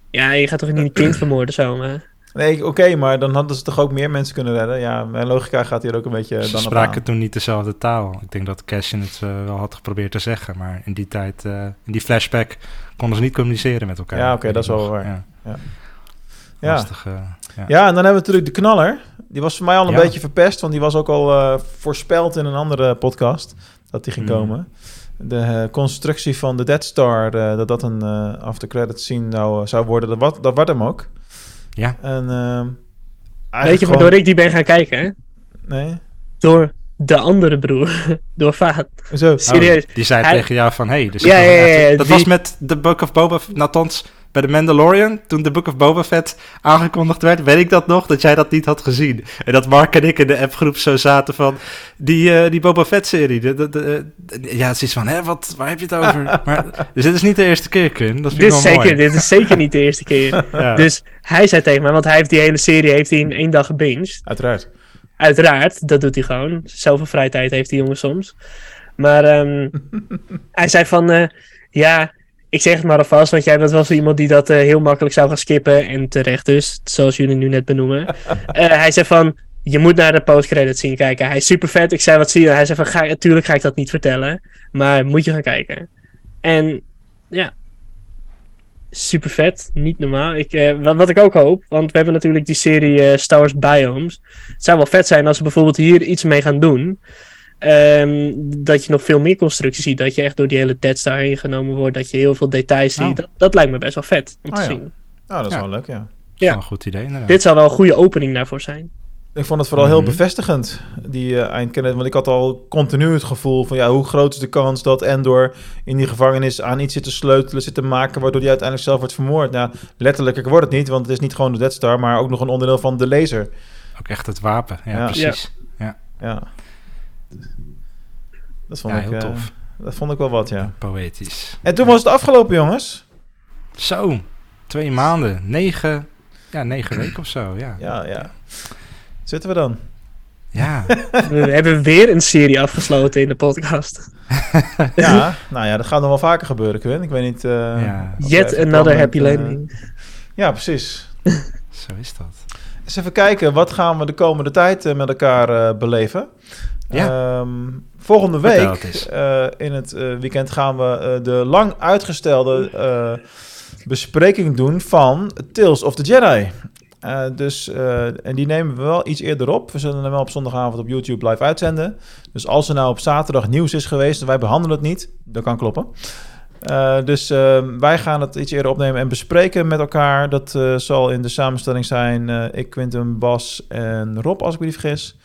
[SPEAKER 3] Ja, je gaat toch niet een kind vermoorden zo, maar...
[SPEAKER 1] Nee, oké, maar dan hadden ze toch ook meer mensen kunnen redden? Ja, mijn logica gaat hier ook een beetje
[SPEAKER 2] Ze
[SPEAKER 1] dan op
[SPEAKER 2] spraken
[SPEAKER 1] aan.
[SPEAKER 2] toen niet dezelfde taal. Ik denk dat Cashin het eh, wel had geprobeerd te zeggen, maar in die tijd, eh, in die flashback, konden ze niet communiceren met elkaar.
[SPEAKER 1] Ja, oké, dat is wel waar.
[SPEAKER 2] Ja.
[SPEAKER 1] Ja. Ja.
[SPEAKER 2] Lastig, eh, ja.
[SPEAKER 1] Ja, en dan hebben we natuurlijk de knaller. Die was voor mij al een
[SPEAKER 2] Ja.
[SPEAKER 1] beetje verpest, want die was ook al eh, voorspeld in een andere podcast dat die ging
[SPEAKER 2] Hmm.
[SPEAKER 1] komen. De eh, constructie van de Dead Star, eh, dat dat een eh after credits scene nou, zou worden, dat, wat, dat werd hem ook.
[SPEAKER 2] Ja.
[SPEAKER 1] En, ehm,
[SPEAKER 3] Weet je waardoor ik die ben gaan kijken, hè?
[SPEAKER 1] Nee?
[SPEAKER 3] Door de andere broer. Door Vaat.
[SPEAKER 1] Zo.
[SPEAKER 3] Serieus.
[SPEAKER 2] Oh, die zei
[SPEAKER 3] Hij-
[SPEAKER 2] tegen jou van, hey, dus
[SPEAKER 3] Ja, ja, ja, ja,
[SPEAKER 2] dat
[SPEAKER 3] die-
[SPEAKER 2] was met The Book of Boba Fett, althans bij The Mandalorian, toen The Book of Boba Fett aangekondigd werd, weet ik dat nog, dat jij dat niet had gezien. En dat Mark en ik in de appgroep zo zaten van, die, eh, die Boba Fett-serie, de, de, de- de- ja, het is iets van, hè, wat, waar heb je het over? maar, dus dit is niet de eerste keer, Kun, dat vind
[SPEAKER 3] Dit
[SPEAKER 2] ik
[SPEAKER 3] is,
[SPEAKER 2] wel
[SPEAKER 3] zeker,
[SPEAKER 2] mooi.
[SPEAKER 3] dit is zeker niet de eerste keer.
[SPEAKER 2] Ja.
[SPEAKER 3] Dus hij zei tegen mij, want hij heeft die hele serie heeft hij in één dag gebinged.
[SPEAKER 1] Uiteraard.
[SPEAKER 3] Uiteraard, dat doet hij gewoon. Zoveel vrije tijd heeft die jongen soms. Maar ehm, hij zei van, eh, ja, ik zeg het maar alvast, want jij bent wel zo iemand die dat eh, heel makkelijk zou gaan skippen. En terecht dus, zoals jullie nu net benoemen. Eh, hij zei van, je moet naar de postcredit zien kijken. Hij is super vet. Ik zei, wat zie je? Hij zei van, ga, natuurlijk ga ik dat niet vertellen. Maar moet je gaan kijken. En ja, super vet. Niet normaal. Ik, eh, wat, wat ik ook hoop, want we hebben natuurlijk die serie Star Wars Biomes. Het zou wel vet zijn als ze bijvoorbeeld hier iets mee gaan doen. Ehm, dat je nog veel meer constructies ziet. Dat je echt door die hele Dead Star heen genomen wordt. Dat je heel veel details ziet.
[SPEAKER 2] Oh.
[SPEAKER 3] Dat, dat lijkt me best wel vet om
[SPEAKER 1] Oh,
[SPEAKER 3] te
[SPEAKER 1] ja.
[SPEAKER 3] zien.
[SPEAKER 1] Nou, dat is
[SPEAKER 2] Ja.
[SPEAKER 1] wel leuk, ja.
[SPEAKER 2] Dat is
[SPEAKER 3] Ja.
[SPEAKER 2] wel een goed idee, inderdaad.
[SPEAKER 3] Dit zou wel een goede opening daarvoor zijn.
[SPEAKER 1] Ik vond het vooral heel
[SPEAKER 2] Mhm.
[SPEAKER 1] bevestigend, die eindcredit. Want ik had al continu het gevoel van... ja, hoe groot is de kans dat Endor in die gevangenis aan iets zit te sleutelen... zit te maken, waardoor hij uiteindelijk zelf wordt vermoord. Nou, letterlijk wordt het niet, want het is niet gewoon de Death Star... maar ook nog een onderdeel van de laser.
[SPEAKER 2] Ook echt het wapen, ja,
[SPEAKER 1] Ja.
[SPEAKER 2] precies.
[SPEAKER 1] Ja. Dat vond,
[SPEAKER 2] Ja,
[SPEAKER 1] ik,
[SPEAKER 2] heel
[SPEAKER 1] eh,
[SPEAKER 2] tof.
[SPEAKER 1] dat vond ik wel wat, ja.
[SPEAKER 2] Poëtisch.
[SPEAKER 1] En toen was het afgelopen, jongens.
[SPEAKER 2] Zo, twee maanden, negen, ja, negen weken of zo, ja.
[SPEAKER 1] Ja, ja. Zitten we dan?
[SPEAKER 2] Ja,
[SPEAKER 3] We hebben weer een serie afgesloten in de podcast.
[SPEAKER 1] Ja, nou ja, dat gaat nog wel vaker gebeuren, Quinn. Ik weet niet... eh,
[SPEAKER 2] Ja.
[SPEAKER 3] Yet another happy
[SPEAKER 1] bent, eh,
[SPEAKER 3] landing.
[SPEAKER 1] Ja, precies.
[SPEAKER 2] zo is dat.
[SPEAKER 1] Eens even kijken, wat gaan we de komende tijd met elkaar eh, beleven?
[SPEAKER 2] Ja.
[SPEAKER 1] Ehm, volgende week, eh, in het eh, weekend, gaan we eh, de lang uitgestelde bespreking doen van Tales of the Jedi. Dus, en die nemen we wel iets eerder op. We zullen hem wel op zondagavond op YouTube live uitzenden. Dus als er nou op zaterdag nieuws is geweest en wij behandelen het niet, dat kan kloppen. Dus eh, wij gaan het iets eerder opnemen en bespreken met elkaar. Dat zal in de samenstelling zijn ik, Quinten, Bas en Rob, als ik me niet vergis.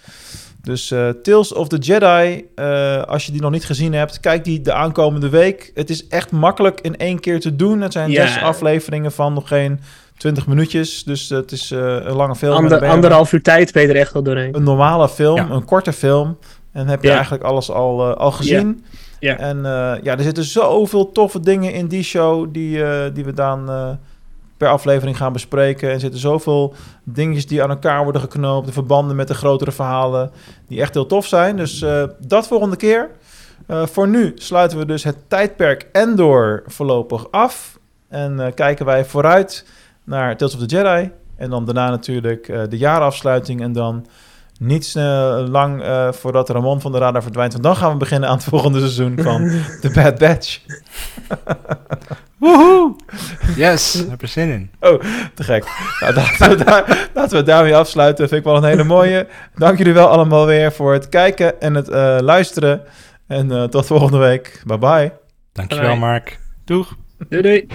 [SPEAKER 1] Dus eh, Tales of the Jedi, eh, als je die nog niet gezien hebt, kijk die de aankomende week. Het is echt makkelijk in één keer te doen. Het zijn zes afleveringen van nog geen 20 minuutjes. Dus het is eh, een lange film.
[SPEAKER 3] Ander, anderhalf uur tijd ben je er echt wel doorheen.
[SPEAKER 1] Een normale film,
[SPEAKER 2] Ja.
[SPEAKER 1] een korte film. En heb je eigenlijk alles al, eh, al gezien.
[SPEAKER 3] Ja.
[SPEAKER 1] En eh, ja, er zitten zoveel toffe dingen in die show die, eh, die we dan eh, per aflevering gaan bespreken. En er zitten zoveel dingetjes die aan elkaar worden geknoopt. De verbanden met de grotere verhalen die echt heel tof zijn. Dus eh, dat volgende keer. Eh, voor nu sluiten we dus het tijdperk Endor voorlopig af. En eh, kijken wij vooruit naar Tales of the Jedi. En dan daarna natuurlijk de jaarafsluiting. En dan niet lang voordat Ramon van de radar verdwijnt. Want dan gaan we beginnen aan het volgende seizoen van The Bad Batch.
[SPEAKER 2] Woehoe! Yes, ik heb er zin in.
[SPEAKER 1] Te gek. Nou, laten, we daar, laten we het daarmee afsluiten. Vind ik wel een hele mooie. Dank jullie wel allemaal weer voor het kijken en het eh, luisteren. En eh, tot volgende week. Bye bye.
[SPEAKER 2] Dankjewel,
[SPEAKER 3] Bye.
[SPEAKER 2] Mark. Doeg!
[SPEAKER 3] Doei doei.